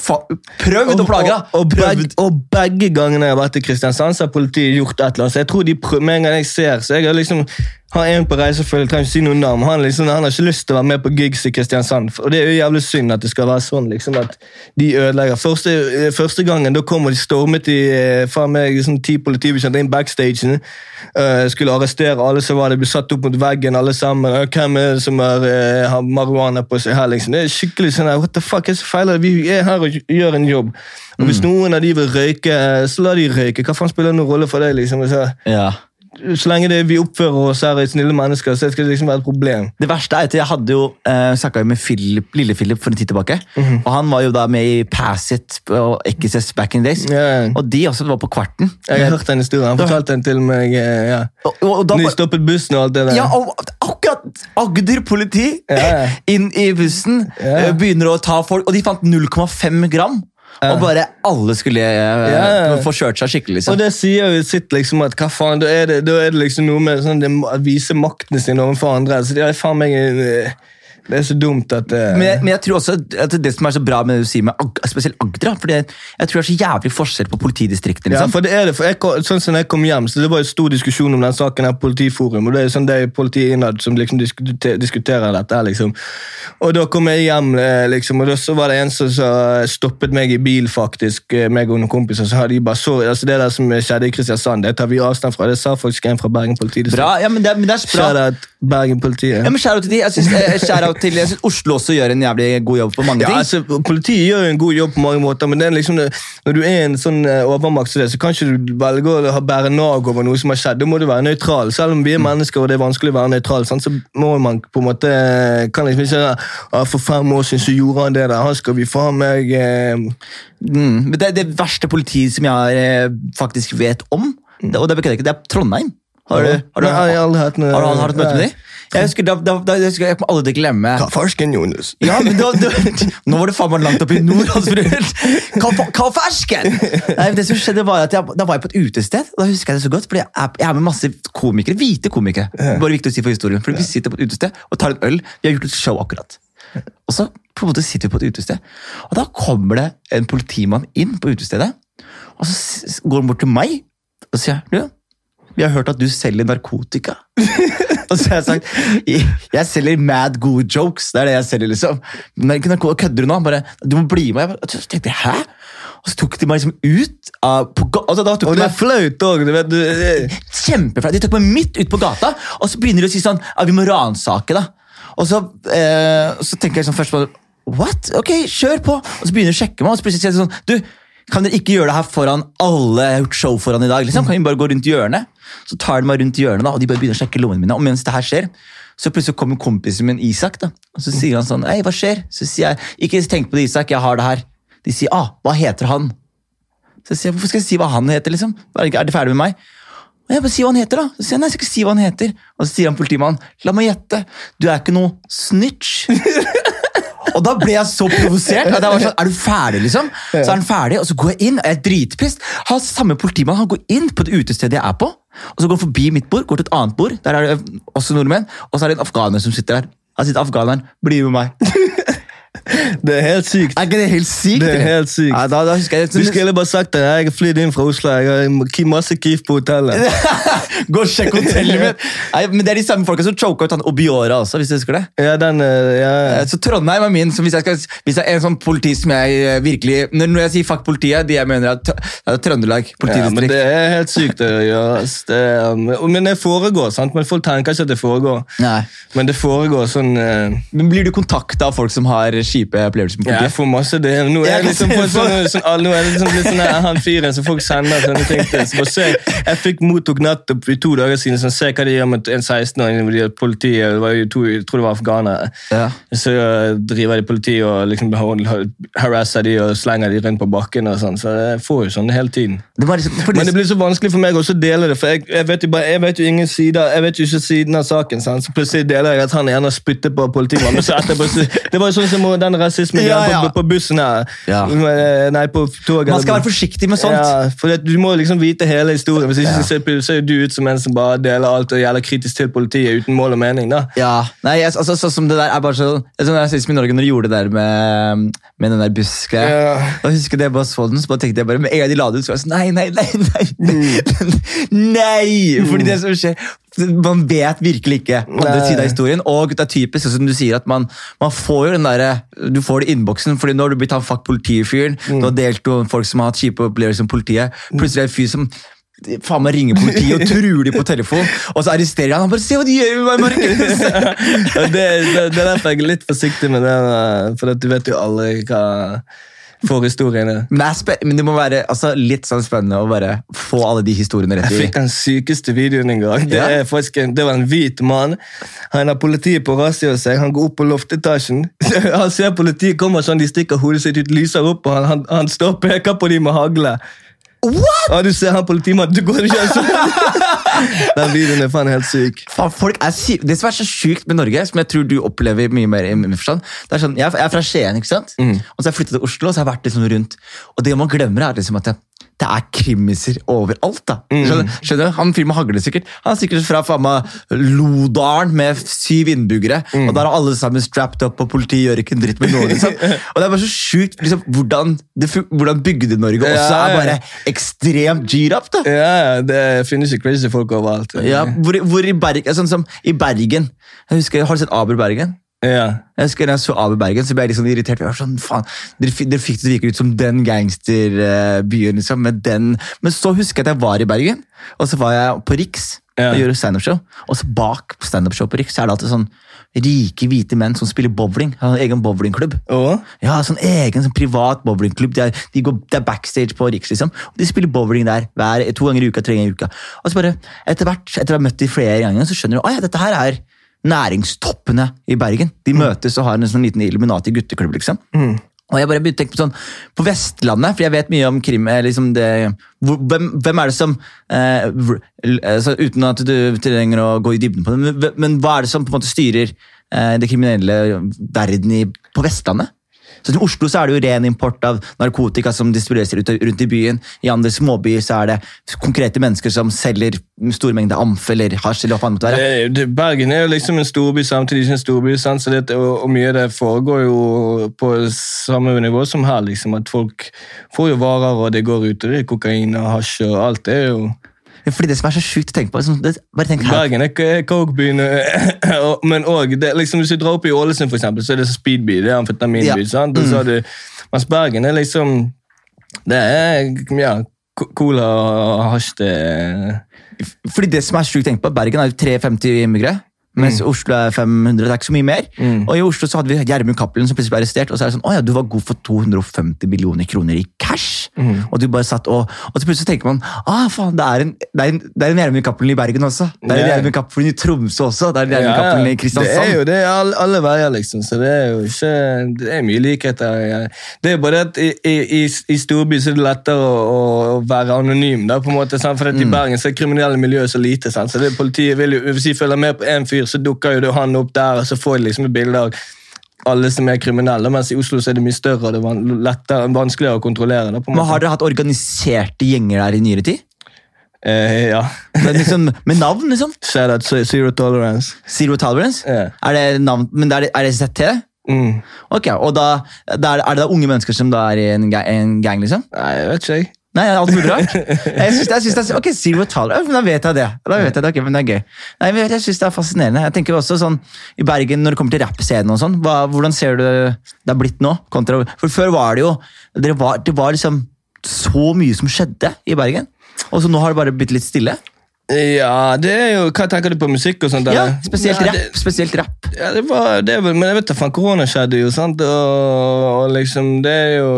prøvd å plage deg. Og, og, og begge gangene jeg har vært i Kristiansand, så har politiet gjort et eller annet. Så jeg tror de prøver, Med en gang jeg ser Så jeg har liksom har er på reisefølge, trenger ikke si noe navn. Han, liksom, han har ikke lyst til å være med på gigs i Kristiansand. Og det er jo jævlig synd at det skal være sånn. liksom At de ødelegger. Første, første gangen da kom og de stormet i eh, faen meg sånn ti politibetjenter inn backstagen. Uh, skulle arrestere alle som var der, ble satt opp mot veggen, alle sammen. Uh, Hvem er det som er, uh, har marihuana på seg her? liksom Det er skikkelig sånn her, What the fuck, hva det som feiler? Vi er her og gjør en jobb. Og Hvis noen av de vil røyke, så la de røyke. Hva faen spiller det noen rolle for deg? liksom? Så, Ja. Så lenge det, vi oppfører oss her er snille mennesker, så skal det liksom være et problem. Det verste er at jeg hadde jo uh, snakka med Philip, lille Philip for en tid tilbake. Mhm. Og han var jo da med i Pass It og XS back in days. Yeah. Og de også var på Kvarten. Jeg har hørt den historien. Han fortalte den til meg. eh, ja. Og, og, og da, Når de stoppet bussen og alt det der. Ja, og akkurat Agder politi yeah. inn i bussen eh, begynner å ta folk, og de fant 0,5 gram. Og bare alle skulle eh, få kjørt seg skikkelig. liksom. Og det sier jo sitt liksom at hva faen, da er det, da er det liksom noe med sånn, det, å vise makten sin overfor andre. Så det er faen meg eh, Det er så dumt at uh... Men, jeg- men jeg tror også at det som er så bra med det du sier med Ag spesielt Agder, for jeg tror det er så jævlig forskjell på politidistriktene. Ja, Liksom. for det er det. For jeg, sånn som jeg kom hjem, så det var jo stor diskusjon om den saken her, politiforum, og det er sånn det er politiet innad som liksom diskuter, diskuterer dette her, liksom. Og da kom jeg hjem, eh, liksom, og da så var det en som så stoppet meg i bil, faktisk, eh, meg og noen kompiser, så hadde de bare så, altså det der som skjedde i Kristiansand, det tar vi avstand fra, det sa faktisk en fra Bergen politidistrikt. Bra, ja, men det, men det er bra. Shout-out Bergen politiet. Ja, men shout-out til de. Jeg synes, eh, shout-out til, jeg synes Oslo også gjør en jævlig god jobb på mange Ja, altså, Politiet gjør en god jobb på mange måter, men det er liksom, når du er en sånn eh, overmakt så kan ikke du velge å bære nag over noe som har skjedd. Da må du være nøytral. Selv om vi er mennesker og det er vanskelig å være nøytral, så må man på en måte kan liksom ikke For fem år siden så gjorde han det der. Han skal vi faen meg eh, Mm. Det det verste politiet som jeg eh, faktisk vet om, det, og det det er Trondheim. Har du, har du, har noe har du, har du hatt møte med dem? Jeg husker, da, da, da, jeg, husker, jeg kommer aldri til å glemme Kaffersken, Jonas? Ja, men da, Nå var det faen meg langt oppe i nord. Altså, hva, fa- Nei, det som skjedde var at jeg, Da var jeg på et utested. Da husker jeg det så godt, fordi jeg er, jeg er med masse komikere, hvite komikere. Bare viktig å si for historien. For Vi sitter på et utested og tar en øl. Vi har gjort et show akkurat. Og så på en måte sitter vi på et utested, og da kommer det en politimann inn på utestedet. Og så går han bort til meg og sier du, vi har hørt at du selger narkotika. og så har jeg sagt jeg, selger mad gode jokes. Det er det jeg selger, liksom. Men ikke narkotika, kødder du nå? Bare, du må bli med. Jeg bare- tenkte hæ? Og så tok de meg liksom ut av på, altså, da tok Og de det er meg flaut òg. Kjempeflaut. De tok meg midt ut på gata, og så begynner de å si sånn ja, Vi må ransake, da. Og så, eh, så tenker jeg sånn først på What? Ok, kjør på! Og så begynner de å sjekke meg, og så plutselig sier de sånn Du, kan dere ikke gjøre det her foran alle jeg har gjort show foran i dag? liksom? Kan vi bare gå rundt hjørnet? Så tar de meg rundt hjørnet, da, og de bare begynner å sjekke lommene mine. Og mens det her skjer, så plutselig kommer kompisen min Isak, da. Og så sier han sånn Hei, hva skjer? Så sier jeg Ikke tenk på det, Isak, jeg har det her. De sier ah, hva heter han? Så jeg sier, hvorfor skal jeg si hva han heter, liksom? Er de ferdig med meg? Og jeg bare Si hva han heter, da. Så sier han, nei, jeg skal ikke si hva han heter. Og så sier han politimannen, la meg gjette, du er ikke noe snitch. og da ble jeg så provosert. at jeg var sånn, Er du ferdig, liksom? Så er han ferdig, og så går jeg inn, og jeg er dritpissed. Samme politimann han går inn på det utestedet jeg er på, og så går han forbi mitt bord, går til et annet bord, der er det også nordmenn, og så er det en afghaner som sitter der. Han sitter afghaneren, bli med meg. Det er helt sykt. Er ikke det helt sykt? Det er helt sykt. Ja, da, da husker jeg, Du skulle bare sagt det. Jeg har flydd inn fra Oslo. Jeg har masse Kif på hotellet. Gå og sjekk hotellet mitt! Nei, men Det er de samme folka som choka ut han Obiora også, hvis du husker det. Ja, den, eh, ja. Så Trondheim er min. Så hvis jeg, skal, hvis jeg er en sånn politi som jeg eh, virkelig Når jeg sier fuck politiet, de jeg mener er, er Trøndelag Ja, men det er helt sykt gjøre. Det, er- men det foregår, sant? Men folk tenker ikke at det foregår. Nei. Men det foregår sånn uh... Men Blir du kontakta av folk som har kjipe opplevelser med Jeg får masse det. Nå er Jeg liksom på sånn, sånn, nå er det liksom litt sånn han fyren som folk sender sånne ting til. Så bare se, jeg fikk mottok nettopp for to dager siden, sånn, se hva de gjør med en 16-åring. hvor Politiet, det var jo to, jeg tror det var afghanere. Ja. Så eh, driver de politiet og liksom harasser de og slenger de rundt på bakken. og sånn, Så jeg får jo sånn hele tiden. Det var liksom, Men det blir så vanskelig for meg også å dele det, for jeg, jeg, vet, jo bare, jeg vet jo ingen sider, jeg vet jo ikke siden av saken. Sant? Så plutselig deler jeg at han ene spytter på politimannen. så etterpå Det var jo sånn som den rasismen Ja, ja. på, på bussen her. Ja. Nei, på toget. man skal være forsiktig med sånt. Ja, for det, Du må liksom vite hele historien. Hvis ikke så ser, du ut som en som bare deler alt og gjelder kritisk til politiet uten mål og mening. da. Ja, nei, jeg, altså, så, som det der er bare så, det er sånn rasisme i Norge når de gjorde det der med, med den der bussgreia. Ja. Da husker jeg bare så den, så bare tenkte jeg bare, med en gang de la det ut, så var jeg sånn, nei, nei, nei, nei, Mm. nei, fordi det som skjer, man vet virkelig ikke andre siden av historien, og det er typisk, som du sier, at man, man får jo den der, du får det i innboksen, fordi nå har du blitt han fuck politifyren, Mm. du har delt med folk som har hatt kjipe opplevelser med politiet, plutselig er det en fyr som faen meg ringer politiet og truer de på telefon, og så arresterer han, han bare, se hva de gjør med meg, Markus! Det, det, det er derfor jeg er litt forsiktig med det, for du vet jo aldri hva forhistorien historiene. Men det, men det må være altså, litt sånn spennende å bare få alle de historiene rett i. Jeg fikk den sykeste videoen en gang. Det, Ja. en, det var en hvit mann. Han har politiet på razzia seg. Han går opp på loftetasjen. Han ser politiet kommer sånn, de stikker hodet sitt ut, lyser opp, og han, han, han står og peker på dem med hagle. What?! Og du ser han politimannen, du går ikke sånn. Den videoen er faen helt syk. Faen, folk er sy det som er så sjukt med Norge, som jeg tror du opplever mye mer i min forstand det er sånn, Jeg er fra Skien, ikke sant? og så har jeg flyttet til Oslo og så har jeg vært sånn rundt. Og det man glemmer, er liksom at det, det er krimiser overalt. da. Skjønner, skjønner du? Han fyren med hagle sikkert. Han er sikkert fra faen meg Lodalen med syv innbyggere. Og der er alle sammen strapped up, og politiet gjør ikke en dritt med noen. Liksom. Og det er bare så sjukt liksom, hvordan, hvordan Bygde-Norge også er ja. bare ekstremt geared up, da. Ja, det finnes jo crazy folk overalt. Ja, hvor, hvor i, Berg, sånn som i Bergen jeg husker, Har du sett Aber Bergen? Ja. Jeg husker da jeg så Abu Bergen, så ble jeg litt sånn irritert. Jeg var sånn, faen, Dere, dere fikk det virke ut som den gangsterbyen. Liksom, med den. Men så husker jeg at jeg var i Bergen, og så var jeg på Riks Ja. og gjorde standup-show. Og så bak standup-show på Riks så er det alltid sånn rike, hvite menn som spiller bowling. Har en egen bowlingklubb. Oh. Ja, sånn egen sånn privat bowlingklubb. De er, de går, det er backstage på Riks, liksom. Og de spiller bowling der hver, to ganger i uka, tre ganger i uka. Og så bare, etter hvert, etter å ha møtt de flere ganger, så skjønner du at ja, dette her er næringstoppene i Bergen. De møtes og har en sånn liten Illuminati gutteklubb, liksom. Og jeg bare begynte å tenke på sånn, på Vestlandet, for jeg vet mye om krim eh, liksom det, hvem, hvem er det som eh, altså, Uten at du trenger å gå i dybden på det, men, men hva er det som på en måte styrer eh, det kriminelle verden i, på Vestlandet? Så I Oslo så er det jo ren import av narkotika som distribueres rundt, i byen. I andre småbyer så er det konkrete mennesker som selger store mengder amf eller hasj. eller hva faen måtte være. Er Bergen er jo liksom en storby samtidig ikke en storby, sant? Så det, og, og mye av det foregår jo på samme nivå som her. liksom, At folk får jo varer, og det går ut, og det er kokain og hasj og alt. det er jo... Fordi det som er så sjukt å tenke på liksom, det, bare tenk her. Bergen er ikke cokebyen, eh, men òg liksom, Hvis du drar opp i Ålesund, for eksempel, så er det så speedby. Det er amfetaminby. Ja. sant? Mm. så du, mens Bergen er liksom Det er ja, co- cola og hasj. det Fordi det som er sjukt å tenke på, Bergen har jo 350 innbyggere. Mens Oslo er 500. Det er ikke så mye mer. Og i Oslo så hadde vi Gjermund Cappelen som plutselig ble arrestert, og så er det sånn Å ja, du var god for 250 millioner kroner i cash. Og du bare satt og Og så plutselig tenker man ah, faen, det er en, det er en, det er en Gjermund Cappelen i Bergen også. Det er en Ja. Gjermund Cappelen i Tromsø også. Det er en Gjermund Cappelen i Kristiansand. Det er jo det er all, alle veier, liksom. Så det er jo ikke Det er mye likheter. ja. Det er bare at i, i, i, storby så er det lettere å, å, være anonym, da, på en måte. Sant? For i Mm. Bergen så er kriminelle miljøet så lite. Sant? Så det, politiet vil jo, de følger med på én fyr, så dukker jo han opp der, og så får de liksom et bilde av alle som er kriminelle, mens i Oslo så er det mye større og det er lettere, vanskeligere å kontrollere. Det, Men. Har dere hatt organiserte gjenger der i nyere tid? Eh, ja. Men liksom, med navn, liksom? Shout Zero Tolerance. Zero Tolerance? Ja. Er det navn, men er det, er det ZT? Mm. Ok, og da, da er, er det da unge mennesker som da er i en, ga- en gang, liksom? Nei, jeg vet ikke. Nei, alt mulig rart. Jeg synes, jeg synes det er, ok, Zero Tolerance, men da vet jeg det. Da vet jeg det, ok, men det er gøy. Nei, men jeg syns det er fascinerende. Jeg tenker også sånn, I Bergen, når det kommer til rappscenen og sånn, hvordan ser du det har blitt nå? Kontra, for før var det jo det var, det var liksom så mye som skjedde i Bergen. Og så nå har det bare blitt litt stille. Ja, det er jo Hva tenker du på musikk og sånt? Ja. Spesielt Nei, rapp. Spesielt rapp. ja, det var, det var, men jeg vet da faen, korona skjedde jo, sant? Og, og liksom, det er jo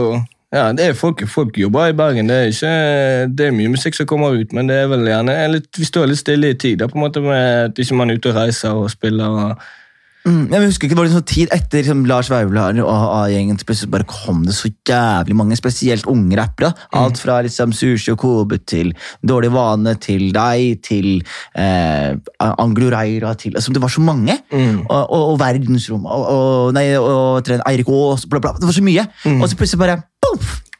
ja, det er folk, folk jobber i Bergen. Det er, ikke, det er mye musikk som kommer ut, men det er vel gjerne litt, vi står litt stille i tid. Da, på en måte med at ikke man er ute og reiser og spiller. Og, Mm, jeg husker ikke, det var sånn tid etter liksom, Lars Vaular og A-gjengen plutselig bare kom det så jævlig mange, spesielt unge rappere. Alt fra liksom, Sushi og Kobe til Dårlig vane til deg til eh, Anglo Reira til altså, Det var så mange. Og, og, og Verdensrom og, og, nei, og Eirik Aas bla, bla. Det var så mye. Og så plutselig bare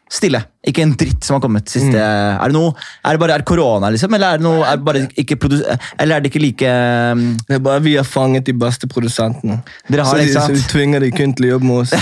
stille. Ikke en dritt som har kommet siste Er det noe, er det bare er korona, liksom? Eller er det noe, er det bare ikke eller er det ikke like um, det er bare Vi har fanget de beste produsentene. Dere har så, det, ikke sant? så vi tvinger de kun til å jobbe med oss.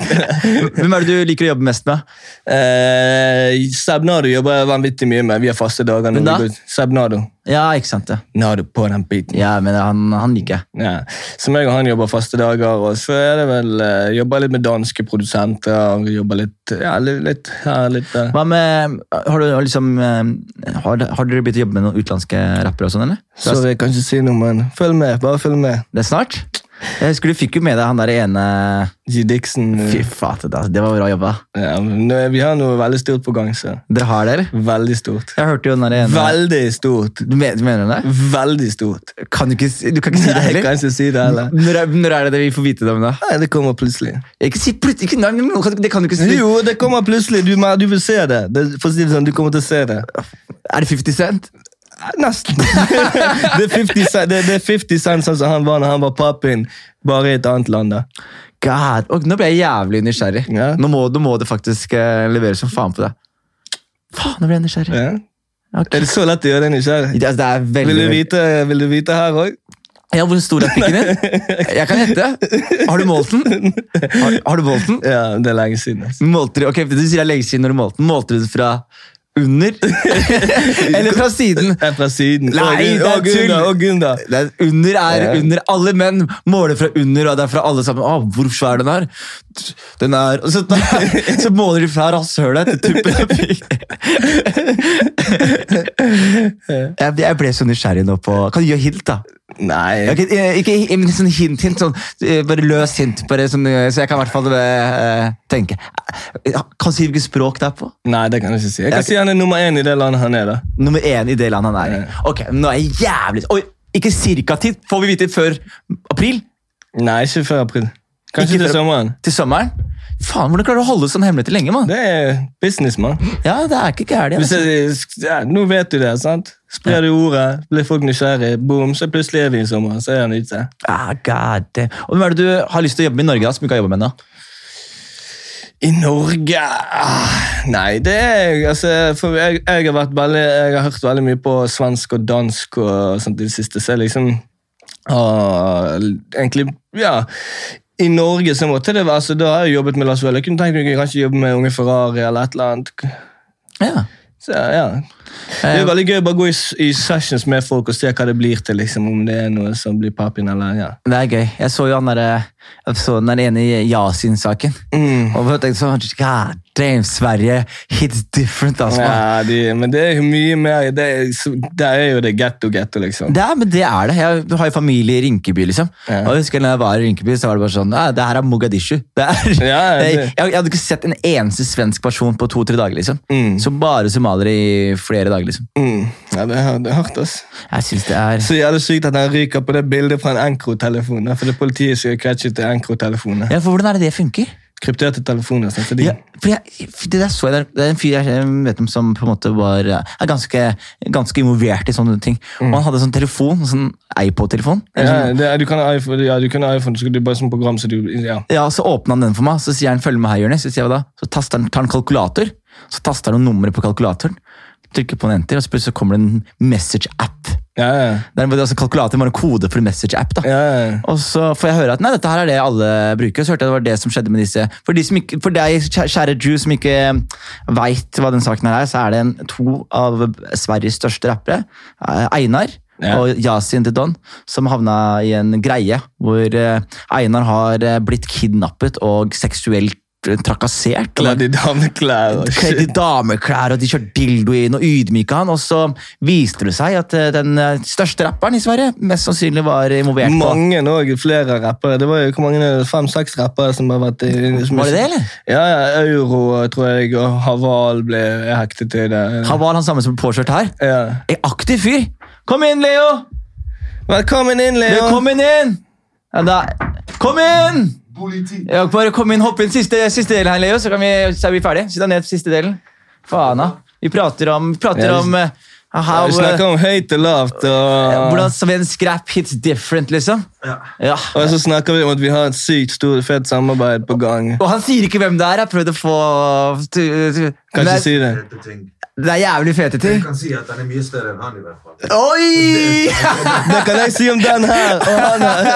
Hvem er det du liker å jobbe mest med? eh, Sebnado jobber jeg vanvittig mye med. Vi har faste dager. når da? vi går. Ja, ikke sant? Ja, Nado på den biten. ja men han, han liker jeg. Ja. Så meg og han jobber faste dager, og så er det vel eh, jobber litt med danske produsenter. Jobber litt, ja, litt, litt her, litt uh... Hva med, har, du, liksom, eh, har, har dere begynt å jobbe med noen utenlandske rappere og sånn, eller? Så jeg kan ikke si noe, men følg med. Bare følg med. Det er snart? Jeg husker du fikk jo med deg han der ene G. Dixon. Fy faen, det, var bra jobba. Ja, vi har noe veldig stort på gang, så. Dere har det. Veldig stort. Jeg hørte jo den der ene Veldig stort. Du mener, mener det? Veldig stort. Kan du, ikke, du kan ikke si det heller? kan ikke si det heller. Når, når er det det vi får vite det om da? Nei, det kommer plutselig. Ikke si plutselig, ikke, nei, det kan du ikke si. Jo, det kommer plutselig. Du, du vil se det. det. For å si det sånn, du kommer til å se det. Er det 50 Cent? Nesten. det, er 50 cent, det, er 50 cent sånn som han var når han var pappin, bare i et annet land. da. God, og nå ble jeg jævlig nysgjerrig. Ja. Nå, må, nå må det faktisk uh, levere som faen på deg. Faen, nå ble jeg nysgjerrig. Ja. Okay. Er det så lett å gjøre deg nysgjerrig? Det, det er veldig, Vil du vite, vil du vite her òg? Ja, Hvor stor er pikken din? Jeg kan hente. Har du målt den? Har, har du målt den? Ja, det er lenge siden. Altså. Målte ok, Du sier det er lenge siden når du målte den. Målte du den fra under? Eller fra siden? Er fra siden. Nei, det er tull. og Gunda. Det er under er Ja. under. Alle menn måler fra under, og det er fra alle sammen. Å, hvor svær den er? Den er så, så måler de fra rasshølet til tuppen av pikken. Jeg ble så nysgjerrig nå på Kan du gi hint, da? Nei. Ok, eh, ikke ikke sånn hint, hint sånn, eh, bare løs hint, bare sånn, eh, så jeg kan i hvert fall uh, tenke. Eh, Kan si hvilket språk det er på? Nei, det kan jeg ikke si. Jeg kan si han er nummer én i det landet han er. da. Nummer én i det landet han er i. Ok, nå er jeg jævlig Oi, ikke cirka tid. Får vi vite før april? Nei, ikke før april. Kanskje Ikke til før- sommeren. Til sommeren? Faen, Hvordan klarer du å holde sånn hemmelig til lenge? mann? Det er business, mann. Ja, det er ikke gærent. Altså. Ja, nå vet du det, sant? Sprer du ordet, blir folk nysgjerrig, boom, så plutselig er vi i sommer. Så er han ute. Ah, God. Og Hvem er det du har lyst til å jobbe med i Norge, da, som du ikke har jobbet med ennå? I Norge ah, Nei, det er altså, for jeg, jeg, har vært veldig, jeg har hørt veldig mye på svensk og dansk og sånt i det siste, så jeg liksom Og Egentlig, ja I Norge så måtte det være så Da har jeg jobbet med Lars Vøhle. Jeg kunne tenkt meg kanskje jobbe med Unge Ferrari eller et eller annet. Ja. Så, ja. Det er veldig gøy å bare gå i, i sessions med folk og se hva det blir til. liksom, Om det er noe som blir pappin eller ja. Det er gøy. Jeg så jo han der, jeg så den ene Yasin-saken. Mm. Og jeg tenkte sånn, God Damn, Sverige hits different, altså. Ja, de, men det er jo mye mer Det det er jo det getto-getto, liksom. Det er, men det er det. Jeg har jo familie i Rinkeby, liksom. Ja. Og jeg husker når jeg var i Rinkeby, så var det bare sånn «Nei, Det her er Mogadishu. Det er, Ja, jeg, det- jeg, hadde ikke sett en eneste svensk person på to-tre dager, liksom. Mm. Så bare somaliere i flere dager, liksom. Mm. Ja, det er, det er hardt, ass. Jeg synes det er Så jævlig sykt at han ryker på det bildet fra en Encro-telefon. For det er politiet som har catchet til Encro-telefonen. Ja, for Hvordan er det det funker? Krypterte telefoner. sånn, så de, Ja, for jeg, for det der så jeg Det er en fyr jeg vet om som på en måte var er ganske, ganske involvert i sånne ting. Og han hadde sånn telefon, sånn iPod-telefon. Mm. ja, er- du kan ha iPhone, ja, du kan iPhone, så du bare sånn program, så du, ja. Ja, Så åpna han den for meg, så sier han 'følg med her', Jonis. Så sier jeg da? Så taster han, tar han kalkulator, så taster han noen numre på kalkulatoren. Trykker på en enter, og så plutselig kommer det en message-app. Ja, ja. Det altså Kalkulatoren var en kode for en message-app. da. ja, ja. Og så får jeg høre at nei, dette her er det alle bruker. Så hørte jeg det var det som skjedde med disse. For, de som ikke, for deg, kjære Jew, som ikke veit hva den saken her er, så er det en, to av Sveriges største rappere, eh, Einar Ja. og Yasin til Don, som havna i en greie hvor eh, Einar har eh, blitt kidnappet og seksuelt eh, trakassert. Kledd i dameklær og Kledd i dameklær, og de kjørte dildo inn og ydmyka han. Og så viste det seg at eh, den eh, største rapperen i Sverige mest sannsynlig var involvert. Mange òg, flere rappere. Det var jo hvor mange fem-seks rappere som har vært i som Var det det, eller? Ja, ja, Euro, tror jeg, og Haval ble hektet til det. Haval han samme som påkjørt her. Ja. En aktiv fyr! Kom inn, Leo! Velkommen inn, Leo! Velkommen inn! Ja, da. Kom inn! Ja, bare kom inn, Hopp inn siste, siste delen her, Leo, så, kan vi, så er vi ferdige. Sitt deg ned siste delen. Faen, da. Vi prater om, prater om eh, how, Vi snakker om høyt og lavt. eh, Og, hvordan svensk rap hits different, liksom. Ja. og så snakker vi om at vi har et sykt stort, fett samarbeid på gang. Og han sier ikke hvem det er. Jeg prøvde å få Kanskje si det. Ting. Det er jævlig fete Jeg kan si at den er mye større enn han, i hvert fall. Oi! Det kan jeg si om den her! Og han her.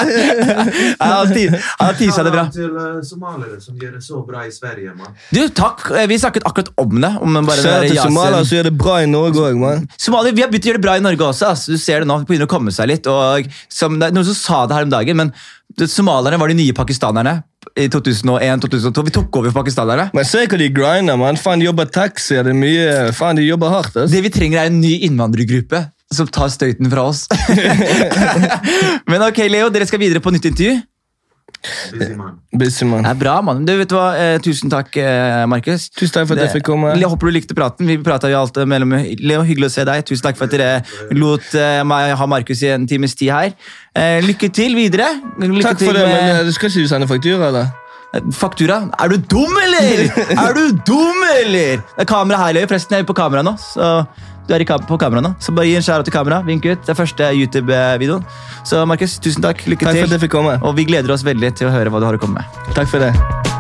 Han han tisa det bra. til uh, somaliere som gjør det så bra i Sverige, mann. Du, takk. Eh, Vi snakket akkurat om det. Om bare Kjære til somaliere så gjør det bra i Norge òg, mann. Somalier, Vi har begynt å gjøre det bra i Norge også. ass. Du ser det nå, det begynner å komme seg litt. og som, det er Noen som sa det her om dagen, men det- somalierne var de nye pakistanerne i 2001-2002. Vi tok over for. Men se hva de grinder, mann. Faen, de jobber taxi. Det er mye Faen, de jobber hardt. ass. Det vi trenger, er en ny innvandrergruppe som tar støyten fra oss. men ok, Leo, dere skal videre på nytt intervju. Busy man. Busy, Det er bra, mann. Du, vet du hva? Eh, tusen takk, eh, Markus. Tusen takk for at jeg fikk komme. Jeg håper du likte praten. Vi pratet jo alt mellom Leo, hyggelig å se deg. Tusen takk for at dere lot eh, meg ha Markus i en times tid her. Eh, lykke til videre. Lykke Takk til for det, med- men eh, du skal ikke du sende faktura, eller? Faktura? Er du dum, eller? Er du dum, eller? Det er kamera her, eller? Forresten, jeg er på kamera nå. Så du er kam på kamera nå. Så bare gi en skjæra til kamera. Vink ut. Det er første YouTube-videoen. Så Markus, tusen takk. Lykke Takk til. Og vi gleder oss veldig til å høre hva du har å komme med. Takk for det.